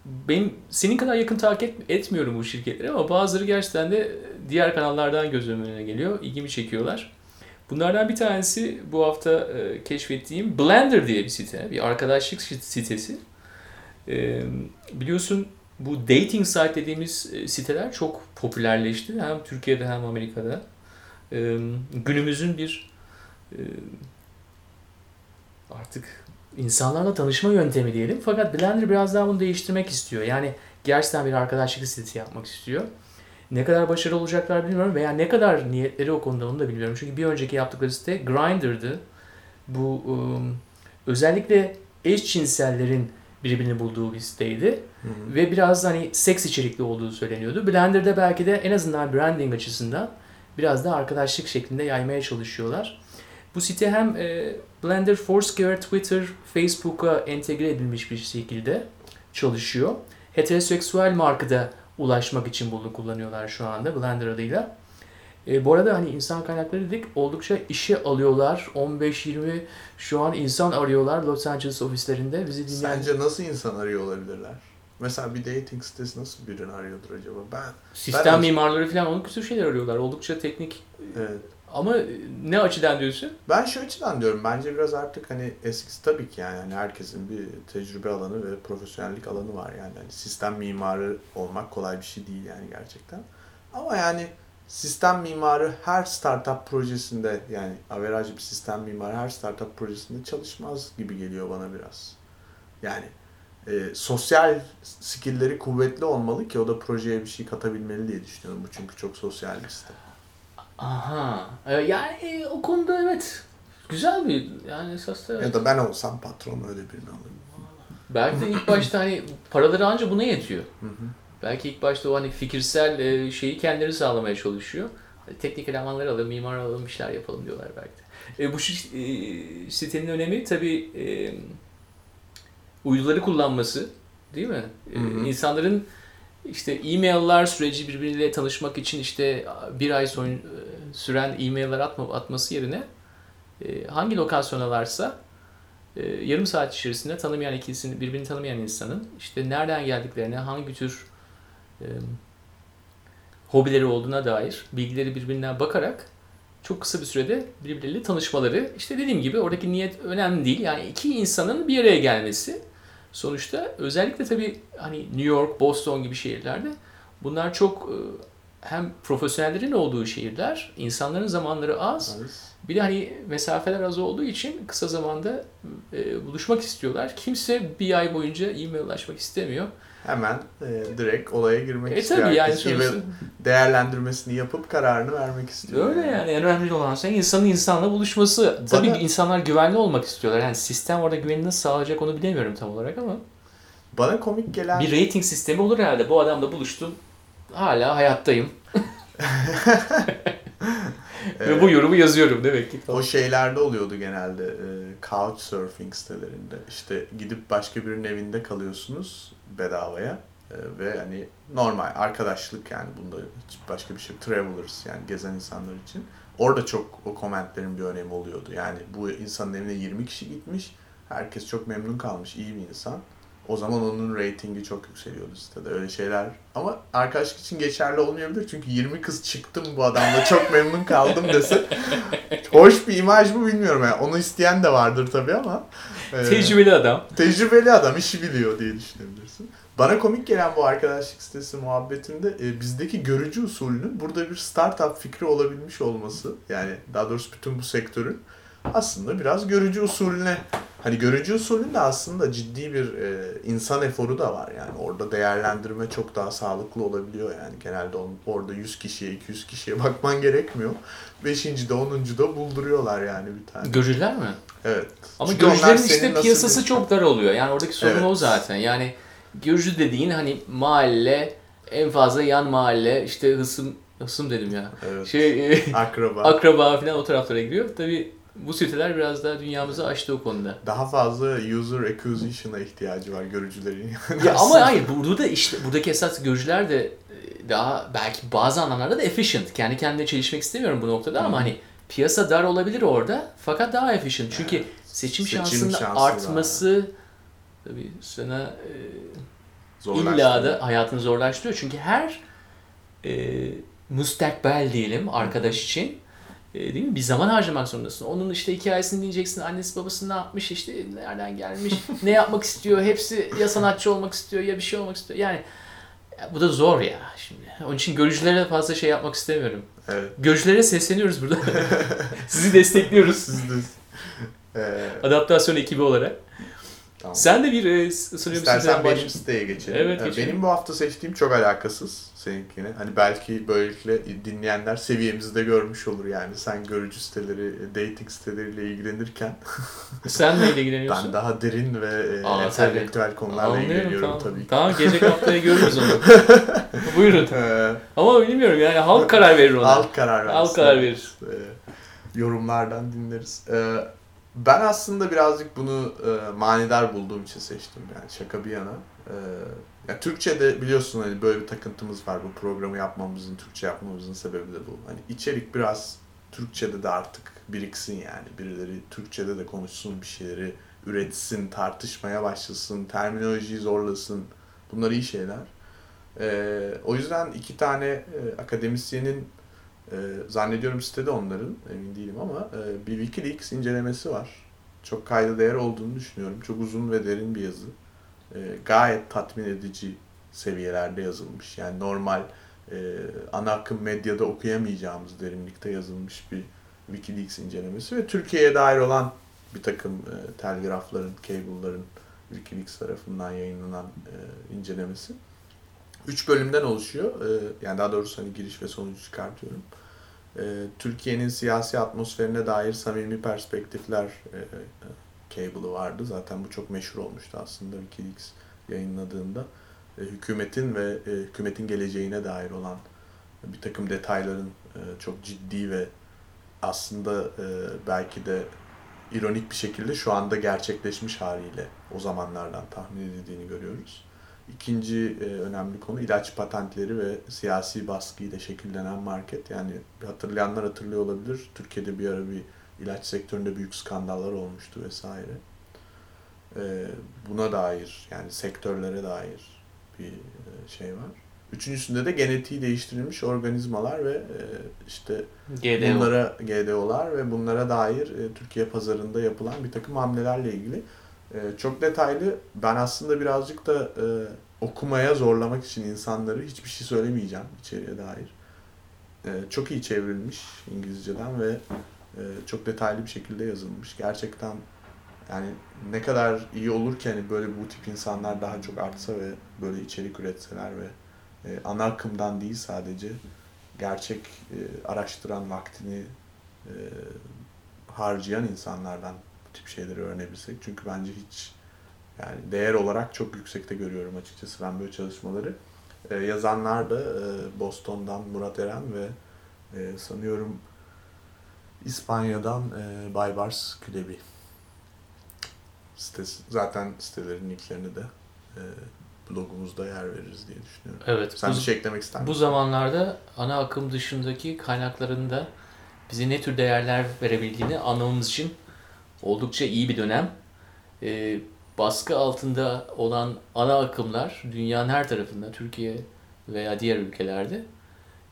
benim senin kadar yakın takip etmiyorum bu şirketleri ama bazıları gerçekten de diğer kanallardan gözümün önüne geliyor. ilgimi çekiyorlar. Bunlardan bir tanesi bu hafta e, keşfettiğim Blender diye bir site. Bir arkadaşlık sitesi. E, biliyorsun bu dating site dediğimiz e, siteler çok popülerleşti. Hem Türkiye'de hem Amerika'da. E, günümüzün bir e, artık insanlarla tanışma yöntemi diyelim. Fakat Blender biraz daha bunu değiştirmek istiyor. Yani gerçekten bir arkadaşlık sitesi yapmak istiyor. Ne kadar başarılı olacaklar bilmiyorum veya ne kadar niyetleri o konuda onu da bilmiyorum. Çünkü bir önceki yaptıkları site Grindr'dı. Bu ım, özellikle eşcinsellerin birbirini bulduğu bir siteydi. Hı hı. Ve biraz hani seks içerikli olduğu söyleniyordu. Blender'da belki de en azından branding açısından biraz da arkadaşlık şeklinde yaymaya çalışıyorlar. Bu site hem e, Blender, Foursquare, Twitter, Facebook'a entegre edilmiş bir şekilde çalışıyor. Heteroseksüel markada ulaşmak için bunu kullanıyorlar şu anda Blender adıyla. E, bu arada hani insan kaynakları dedik oldukça işe alıyorlar. 15-20 şu an insan arıyorlar Los Angeles ofislerinde. Bizi dinleyen Sence nasıl insan arıyor olabilirler? Mesela bir dating sitesi nasıl birini arıyordur acaba? Ben sistem Ben- mimarları falan onun küsur şeyler arıyorlar. Oldukça teknik evet. Ama ne açıdan diyorsun? Ben şu açıdan diyorum. Bence biraz artık hani eskisi tabii ki yani hani herkesin bir tecrübe alanı ve profesyonellik alanı var yani. Hani sistem mimarı olmak kolay bir şey değil yani gerçekten. Ama yani sistem mimarı her startup projesinde yani averaj bir sistem mimarı her startup projesinde çalışmaz gibi geliyor bana biraz. Yani e, sosyal skillleri kuvvetli olmalı ki o da projeye bir şey katabilmeli diye düşünüyorum. Bu çünkü çok sosyal bir sistem. Aha. E, Yani e, o konuda evet. Güzel bir yani esas da evet. Ya da ben olsam patron öyle birini alırım. Belki de ilk başta hani paraları anca buna yetiyor. Hı hı. Belki ilk başta o hani fikirsel e, şeyi kendileri sağlamaya çalışıyor. Hani teknik elemanları alalım, mimar alalım, bir şeyler yapalım diyorlar belki de. E, bu e, sitenin önemi tabii e, uyduları kullanması değil mi? Hı hı. insanların işte e-mail'lar süreci birbiriyle tanışmak için işte bir ay son, e, süren e-mail'ler atma, atması yerine e, hangi lokasyondalarsa e, yarım saat içerisinde tanımayan ikisini, birbirini tanımayan insanın işte nereden geldiklerine, hangi tür e, hobileri olduğuna dair bilgileri birbirinden bakarak çok kısa bir sürede birbirleriyle tanışmaları. İşte dediğim gibi oradaki niyet önemli değil. Yani iki insanın bir araya gelmesi. Sonuçta özellikle tabii hani New York, Boston gibi şehirlerde bunlar çok e, hem profesyonellerin olduğu şehirler, insanların zamanları az. Bir de hani mesafeler az olduğu için kısa zamanda e, buluşmak istiyorlar. Kimse bir ay boyunca e-maillaşmak istemiyor. Hemen e, direkt olaya girmek E istiyor. tabii yani sonuçta değerlendirmesini yapıp kararını vermek istiyor. öyle yani en önemli olan şey insanın insanla buluşması. Tabii Bana- insanlar güvenli olmak istiyorlar. Yani sistem orada güveni nasıl sağlayacak onu bilemiyorum tam olarak ama Bana komik gelen bir rating sistemi olur herhalde. Bu adamla buluştum. Hala hayattayım. Ve bu yorumu yazıyorum demek ki. o şeylerde oluyordu genelde e, couchsurfing sitelerinde. İşte gidip başka birinin evinde kalıyorsunuz bedavaya E, ve hani normal arkadaşlık yani bunda hiç başka bir şey travelers yani gezen insanlar için. Orada çok o komentlerin bir önemi oluyordu. Yani bu insanın evine 20 kişi gitmiş. Herkes çok memnun kalmış. iyi bir insan. O zaman onun reytingi çok yükseliyordu sitede öyle şeyler. Ama arkadaşlık için geçerli olmayabilir. Çünkü 20 kız çıktım bu adamla çok memnun kaldım dese. Hoş bir imaj mı bilmiyorum. Yani. Onu isteyen de vardır tabii ama. E, Tecrübeli adam. tecrübeli adam işi biliyor diye düşünebilirsin. Bana komik gelen bu arkadaşlık sitesi muhabbetinde e, bizdeki görücü usulünün burada bir startup fikri olabilmiş olması yani daha doğrusu bütün bu sektörün aslında biraz görücü usulüne hani görücü usulünde aslında ciddi bir e, insan eforu da var yani orada değerlendirme çok daha sağlıklı olabiliyor yani genelde on, orada 100 kişiye 200 kişiye bakman gerekmiyor. 5. de 10. da bulduruyorlar yani bir tane. Görücüler mi? Evet. Ama Çünkü görücülerin işte piyasası bir- çok dar oluyor. Yani oradaki sorun Evet. o zaten. Yani görücü dediğin hani mahalle, en fazla yan mahalle, işte hısım, hısım dedim ya. Evet. Şey, e, Akraba. akraba falan o taraflara giriyor. Tabii bu siteler biraz daha dünyamızı açtı o konuda. Daha fazla user acquisition'a ihtiyacı var görücülerin. Ya ama hayır burada da işte buradaki esas görücüler de e, daha belki bazı anlamlarda da efficient. Kendi kendine çelişmek istemiyorum bu noktada ama hani piyasa dar olabilir orada fakat daha efficient. Çünkü Evet. seçim, Seçim şansının şansı artması tabii sana e, illa da hayatını zorlaştırıyor. Çünkü her e, müstakbel diyelim arkadaş için e, değil mi? Bir zaman harcamak zorundasın. Onun işte hikayesini dinleyeceksin. Annesi babası ne yapmış işte nereden gelmiş, ne yapmak istiyor. Hepsi ya sanatçı olmak istiyor ya bir şey olmak istiyor. Yani ya bu da zor ya şimdi. Onun için görücülere fazla şey yapmak istemiyorum. Evet. Görücülere sesleniyoruz burada. Sizi destekliyoruz. Siz de Ee, Adaptasyon ekibi olarak. Tamam. Sen de bir e, sanıyorum İstersen benim baş- siteye geçelim. Evet, Ee, geçelim. Benim bu hafta seçtiğim çok alakasız seninkine. Hani belki böylelikle dinleyenler seviyemizi de görmüş olur yani. Sen görücü siteleri, dating siteleriyle ilgilenirken Sen neyle ilgileniyorsun? ben daha derin ve e, Aa, entelektüel konularla ilgileniyorum tamam. tabii ki. Tamam gelecek haftaya görürüz onu. Buyurun. Ama bilmiyorum yani halk karar verir ona. Halk karar versin. Halk karar verir. Ee, yorumlardan dinleriz. Ee, ben aslında birazcık bunu e, manidar bulduğum için seçtim yani şaka bir yana. Ee, ya Türkçe'de biliyorsun hani böyle bir takıntımız var bu programı yapmamızın, Türkçe yapmamızın sebebi de bu. Hani içerik biraz Türkçe'de de artık biriksin yani. Birileri Türkçe'de de konuşsun bir şeyleri üretsin, tartışmaya başlasın, terminolojiyi zorlasın. Bunlar iyi şeyler. Ee, o yüzden iki tane e, akademisyenin e, E, zannediyorum sitede onların, emin değilim ama e, bir Wikileaks incelemesi var. Çok kayda değer olduğunu düşünüyorum. Çok uzun ve derin bir yazı. E, gayet tatmin edici seviyelerde yazılmış. Yani normal e, ana akım medyada okuyamayacağımız derinlikte yazılmış bir Wikileaks incelemesi ve Türkiye'ye dair olan bir takım e, telgrafların, cable'ların Wikileaks tarafından yayınlanan e, incelemesi. Üç bölümden oluşuyor. E, yani daha doğrusu hani giriş ve sonucu çıkartıyorum. E, Türkiye'nin siyasi atmosferine dair samimi perspektifler e, e, cable'ı vardı. Zaten bu çok meşhur olmuştu aslında Wikileaks yayınladığında. E, hükümetin ve e, hükümetin geleceğine dair olan bir takım detayların çok ciddi ve aslında belki de ironik bir şekilde şu anda gerçekleşmiş haliyle o zamanlardan tahmin edildiğini görüyoruz. İkinci e, önemli konu ilaç patentleri ve siyasi baskıyla şekillenen market. Yani hatırlayanlar hatırlıyor olabilir. Türkiye'de bir ara bir ilaç sektöründe büyük skandallar olmuştu vesaire. E, buna dair yani sektörlere dair bir e, şey var. Üçüncüsünde de genetiği değiştirilmiş organizmalar ve e, işte GDO. bunlara GDO'lar ve bunlara dair e, Türkiye pazarında yapılan bir takım hamlelerle ilgili e, çok detaylı. Ben aslında birazcık da e, okumaya zorlamak için insanları hiçbir şey söylemeyeceğim içeriye dair. E, çok iyi çevrilmiş İngilizceden ve e, çok detaylı bir şekilde yazılmış. Gerçekten yani ne kadar iyi olur ki hani böyle bu tip insanlar daha çok artsa ve böyle içerik üretseler ve e, ana akımdan değil sadece gerçek e, araştıran vaktini e, harcayan insanlardan bu tip şeyleri öğrenebilsek. Çünkü bence hiç yani değer olarak çok yüksekte görüyorum açıkçası ben böyle çalışmaları. E, yazanlar da e, Boston'dan Murat Eren ve e, sanıyorum İspanya'dan e, Baybars Külebi. Sitesi, zaten sitelerin linklerini de e, blogumuzda yer veririz diye düşünüyorum. Evet. Sen bu, bir şey eklemek ister bu misin? zamanlarda ana akım dışındaki kaynaklarında bize ne tür değerler verebildiğini anlamamız için oldukça iyi bir dönem. Ee, baskı altında olan ana akımlar dünyanın her tarafında, Türkiye veya diğer ülkelerde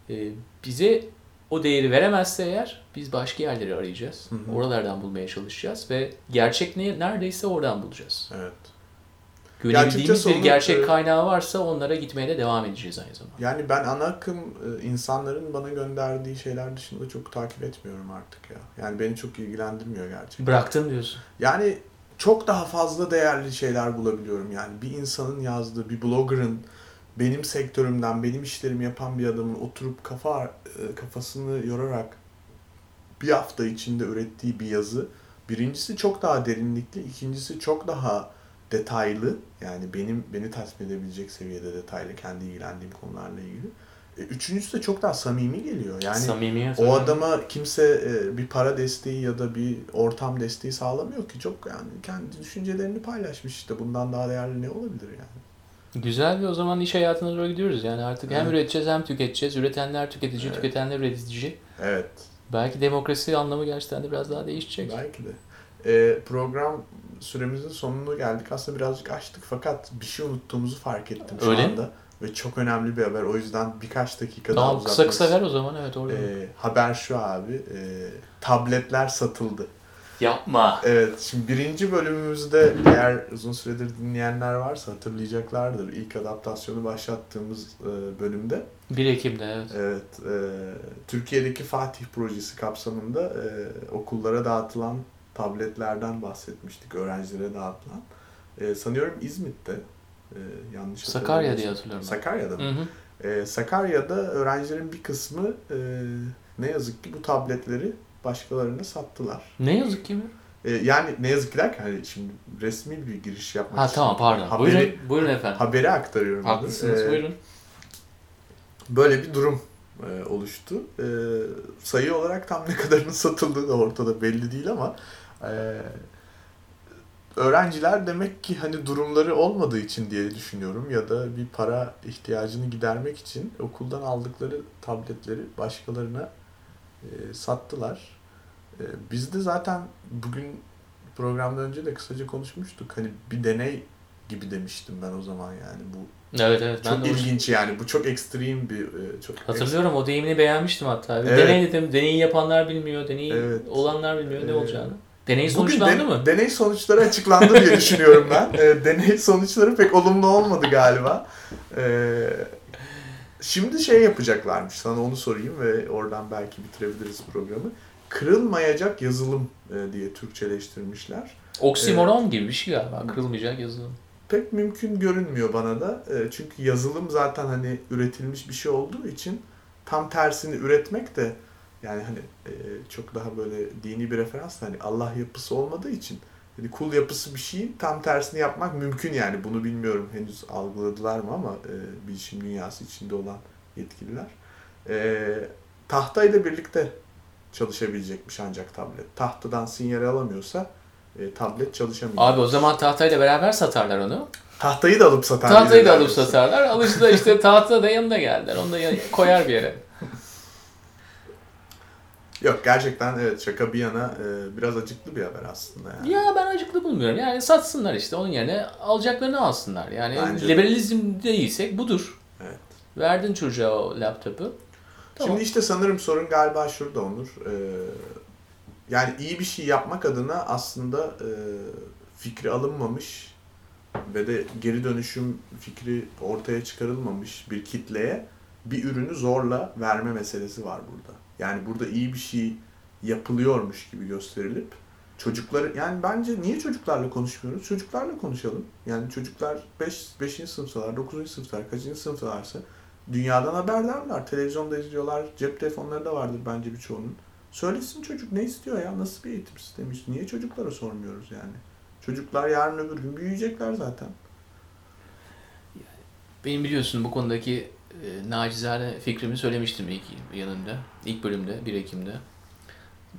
e, bize o değeri veremezse eğer biz başka yerleri arayacağız. Hı hı. Oralardan bulmaya çalışacağız ve gerçek ne, neredeyse oradan bulacağız. Evet. Açıkçası bir gerçek e, kaynağı varsa onlara gitmeye de devam edeceğiz aynı zamanda. Yani ben ana akım e, insanların bana gönderdiği şeyler dışında çok takip etmiyorum artık ya. Yani beni çok ilgilendirmiyor gerçekten. Bıraktım diyorsun. Yani çok daha fazla değerli şeyler bulabiliyorum. Yani bir insanın yazdığı, bir blogger'ın benim sektörümden, benim işlerimi yapan bir adamın oturup kafa e, kafasını yorarak bir hafta içinde ürettiği bir yazı birincisi çok daha derinlikli, ikincisi çok daha detaylı. Yani benim beni tatmin edebilecek seviyede detaylı kendi ilgilendiğim konularla ilgili. E, Üçüncüsü de çok daha samimi geliyor. Yani Samimiyet. o adama kimse e, bir para desteği ya da bir ortam desteği sağlamıyor ki. Çok yani kendi düşüncelerini paylaşmış işte. Bundan daha değerli ne olabilir yani? Güzel bir o zaman iş hayatına doğru gidiyoruz. Yani artık hem Evet. üreteceğiz hem tüketeceğiz. Üretenler tüketici, Evet. tüketenler üretici. Evet. Belki demokrasi anlamı gerçekten de biraz daha değişecek. Belki de. E, program süremizin sonuna geldik. Aslında birazcık açtık fakat bir şey unuttuğumuzu fark ettim şu Öyle anda. Ve çok önemli bir haber. O yüzden birkaç dakika daha Tamam uzatmak kısa kısa ver o zaman evet orada. E, haber şu abi. e, tabletler satıldı. Yapma. Evet, şimdi birinci bölümümüzde eğer uzun süredir dinleyenler varsa hatırlayacaklardır. İlk adaptasyonu başlattığımız e, bölümde. 1 Ekim'de evet. Evet, e, Türkiye'deki Fatih projesi kapsamında e, okullara dağıtılan tabletlerden bahsetmiştik, öğrencilere dağıtılan. E, sanıyorum İzmit'te, e, yanlış Sakarya diye hatırlıyorum. Sakarya'da mı? Hı hı. E, Sakarya'da öğrencilerin bir kısmı e, ne yazık ki bu tabletleri başkalarına sattılar. Ne yazık ki mi? E, yani ne yazık ki derken hani şimdi resmi bir giriş yapmak Ha için tamam pardon. haberi, Buyurun, buyurun efendim. haberi aktarıyorum. Haklısınız E, buyurun. Böyle bir durum e, oluştu. E, sayı olarak tam ne kadarının satıldığı da ortada belli değil ama e, öğrenciler demek ki hani durumları olmadığı için diye düşünüyorum ya da bir para ihtiyacını gidermek için okuldan aldıkları tabletleri başkalarına e, sattılar. E, biz de zaten bugün programdan önce de kısaca konuşmuştuk. Hani bir deney gibi demiştim ben o zaman yani bu Evet evet. Ben Çok o- ilginç yani. Bu çok ekstrem bir e, çok Hatırlıyorum o deyimini beğenmiştim hatta. Bir Evet. Deney dedim. Deneyi yapanlar bilmiyor. Deneyi Evet. olanlar bilmiyor ne Ee, olacağını. Deney Bugün sonuçlandı de- mı? Deney sonuçları açıklandı diye düşünüyorum ben. Ee, deney sonuçları pek olumlu olmadı galiba. Ee, şimdi şey yapacaklarmış. Sana onu sorayım ve oradan belki bitirebiliriz programı. Kırılmayacak yazılım e, diye Türkçeleştirmişler. Oksimoron gibi bir şey galiba. Kırılmayacak yazılım. Pek mümkün görünmüyor bana da. E, çünkü yazılım zaten hani üretilmiş bir şey olduğu için tam tersini üretmek de yani hani e, çok daha böyle dini bir referans hani Allah yapısı olmadığı için hani kul yapısı bir şeyin tam tersini yapmak mümkün yani. Bunu bilmiyorum henüz algıladılar mı ama e, bilişim dünyası içinde olan yetkililer. E, tahtayla birlikte çalışabilecekmiş ancak tablet. Tahtadan sinyal alamıyorsa e, tablet çalışamayacak. Abi o zaman tahtayla beraber satarlar onu. Tahtayı da alıp satar. Tahtayı da alıp satarlar. Alıcı da işte tahta da yanında geldiler. Onu da ya- koyar bir yere. Yok gerçekten evet şaka bir yana e, biraz acıklı bir haber aslında yani. Ya ben acıklı bulmuyorum. Yani satsınlar işte. Onun yerine alacaklarını alsınlar. Yani Bence de. liberalizm değilsek budur. Evet. Verdin çocuğa o laptopu. Tamam. Şimdi işte sanırım sorun galiba şurada Onur. E, yani iyi bir şey yapmak adına aslında e, fikri alınmamış ve de geri dönüşüm fikri ortaya çıkarılmamış bir kitleye bir ürünü zorla verme meselesi var burada. Yani burada iyi bir şey yapılıyormuş gibi gösterilip çocukları yani bence niye çocuklarla konuşmuyoruz? Çocuklarla konuşalım. Yani çocuklar 5 5. sınıftalar, 9. sınıftalar, kaçıncı sınıftalarsa dünyadan haberdarlar. Televizyonda izliyorlar. Cep telefonları da vardır bence birçoğunun. Söylesin çocuk ne istiyor ya? Nasıl bir eğitim sistemi? Niye çocuklara sormuyoruz yani? Çocuklar yarın öbür gün büyüyecekler zaten. Benim biliyorsun bu konudaki e, nacizane fikrimi söylemiştim ilk yanında. ilk bölümde 1 Ekim'de.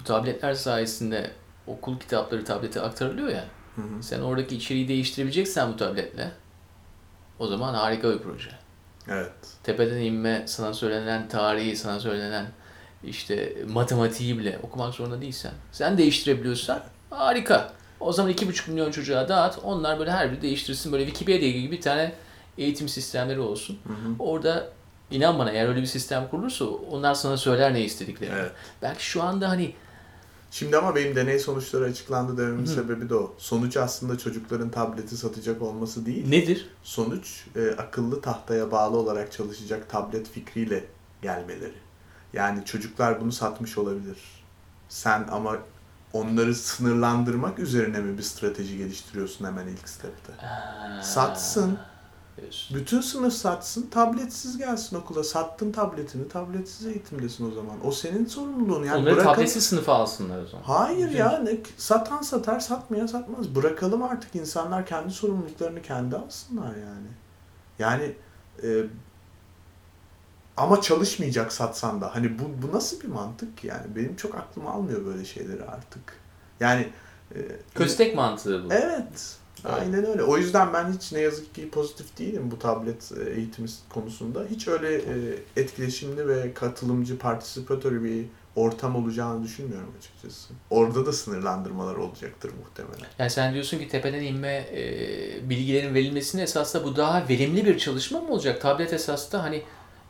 Bu tabletler sayesinde okul kitapları tablete aktarılıyor ya. Hı hı. Sen oradaki içeriği değiştirebileceksen bu tabletle o zaman harika bir proje. Evet. Tepeden inme, sana söylenen tarihi, sana söylenen işte matematiği bile okumak zorunda değilsen. Sen değiştirebiliyorsan harika. O zaman 2,5 milyon çocuğa dağıt. Onlar böyle her biri değiştirsin. Böyle Wikipedia gibi bir tane eğitim sistemleri olsun. Hı hı. Orada inan bana eğer öyle bir sistem kurulursa onlar sana söyler ne istediklerini. Evet. Belki şu anda hani Şimdi ama benim deney sonuçları açıklandı dememin sebebi de o. Sonuç aslında çocukların tableti satacak olması değil. nedir? Sonuç e, akıllı tahtaya bağlı olarak çalışacak tablet fikriyle gelmeleri. Yani çocuklar bunu satmış olabilir. Sen ama onları sınırlandırmak üzerine mi bir strateji geliştiriyorsun hemen ilk stepte? Satsın. Bütün sınıf satsın, tabletsiz gelsin okula. Sattın tabletini, tabletsiz eğitimdesin o zaman. O senin sorumluluğun. Yani Onları bırakalım- tabletsiz sınıfa alsınlar o zaman. Hayır ya ne satan satar satmayan satmaz. Bırakalım artık insanlar kendi sorumluluklarını kendi alsınlar yani. Yani e, ama çalışmayacak satsan da. Hani bu, bu nasıl bir mantık yani? Benim çok aklım almıyor böyle şeyleri artık. Yani e, Köstek mantığı bu. Evet. Aynen öyle. O yüzden ben hiç ne yazık ki pozitif değilim bu tablet e, eğitimi konusunda. Hiç öyle e, etkileşimli ve katılımcı, participatory bir ortam olacağını düşünmüyorum açıkçası. Orada da sınırlandırmalar olacaktır muhtemelen. Yani sen diyorsun ki tepeden inme e, bilgilerin verilmesinin esasında bu daha verimli bir çalışma mı olacak? Tablet esasında hani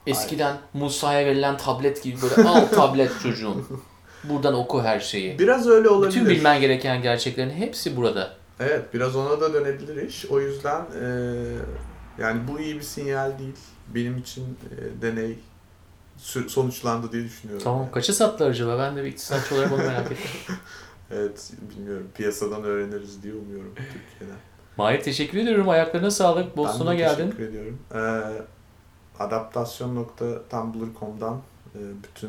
eskiden Musa'ya verilen tablet gibi böyle al tablet çocuğum. Buradan oku her şeyi. Biraz öyle olabilir. Bütün bilmen gereken gerçeklerin hepsi burada. Evet, biraz ona da dönebilir iş. O yüzden e, yani bu iyi bir sinyal değil. Benim için e, deney sonuçlandı diye düşünüyorum. Tamam. yani. Kaça sattılar acaba? Ben de bir iktisatçı olarak onu merak ettim. Evet, bilmiyorum. Piyasadan öğreniriz diye umuyorum Türkiye'den. Mahir teşekkür ediyorum. Ayaklarına sağlık. Boston'a Ben geldin. Teşekkür ediyorum. Ee, adaptasyon.tumblr.com'dan e, bütün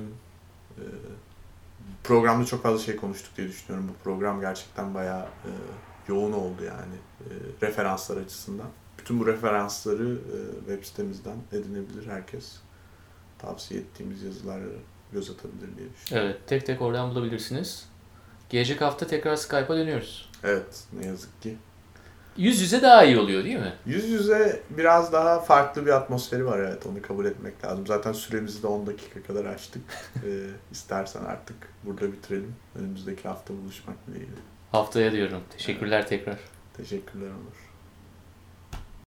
e, programda çok fazla şey konuştuk diye düşünüyorum. Bu program gerçekten bayağı e, yoğun oldu yani e, referanslar açısından. Bütün bu referansları e, web sitemizden edinebilir herkes. Tavsiye ettiğimiz yazılara göz atabilir diye düşünüyorum. Evet. Tek tek oradan bulabilirsiniz. Gelecek hafta tekrar Skype'a dönüyoruz. Evet, ne yazık ki. Yüz yüze daha iyi oluyor değil mi? Yüz yüze biraz daha farklı bir atmosferi var evet onu kabul etmek lazım. Zaten süremizi de 10 dakika kadar açtık. ee, istersen artık burada bitirelim. Önümüzdeki hafta buluşmak dileğiyle. Haftaya diyorum. Teşekkürler tekrar. Teşekkürler Onur.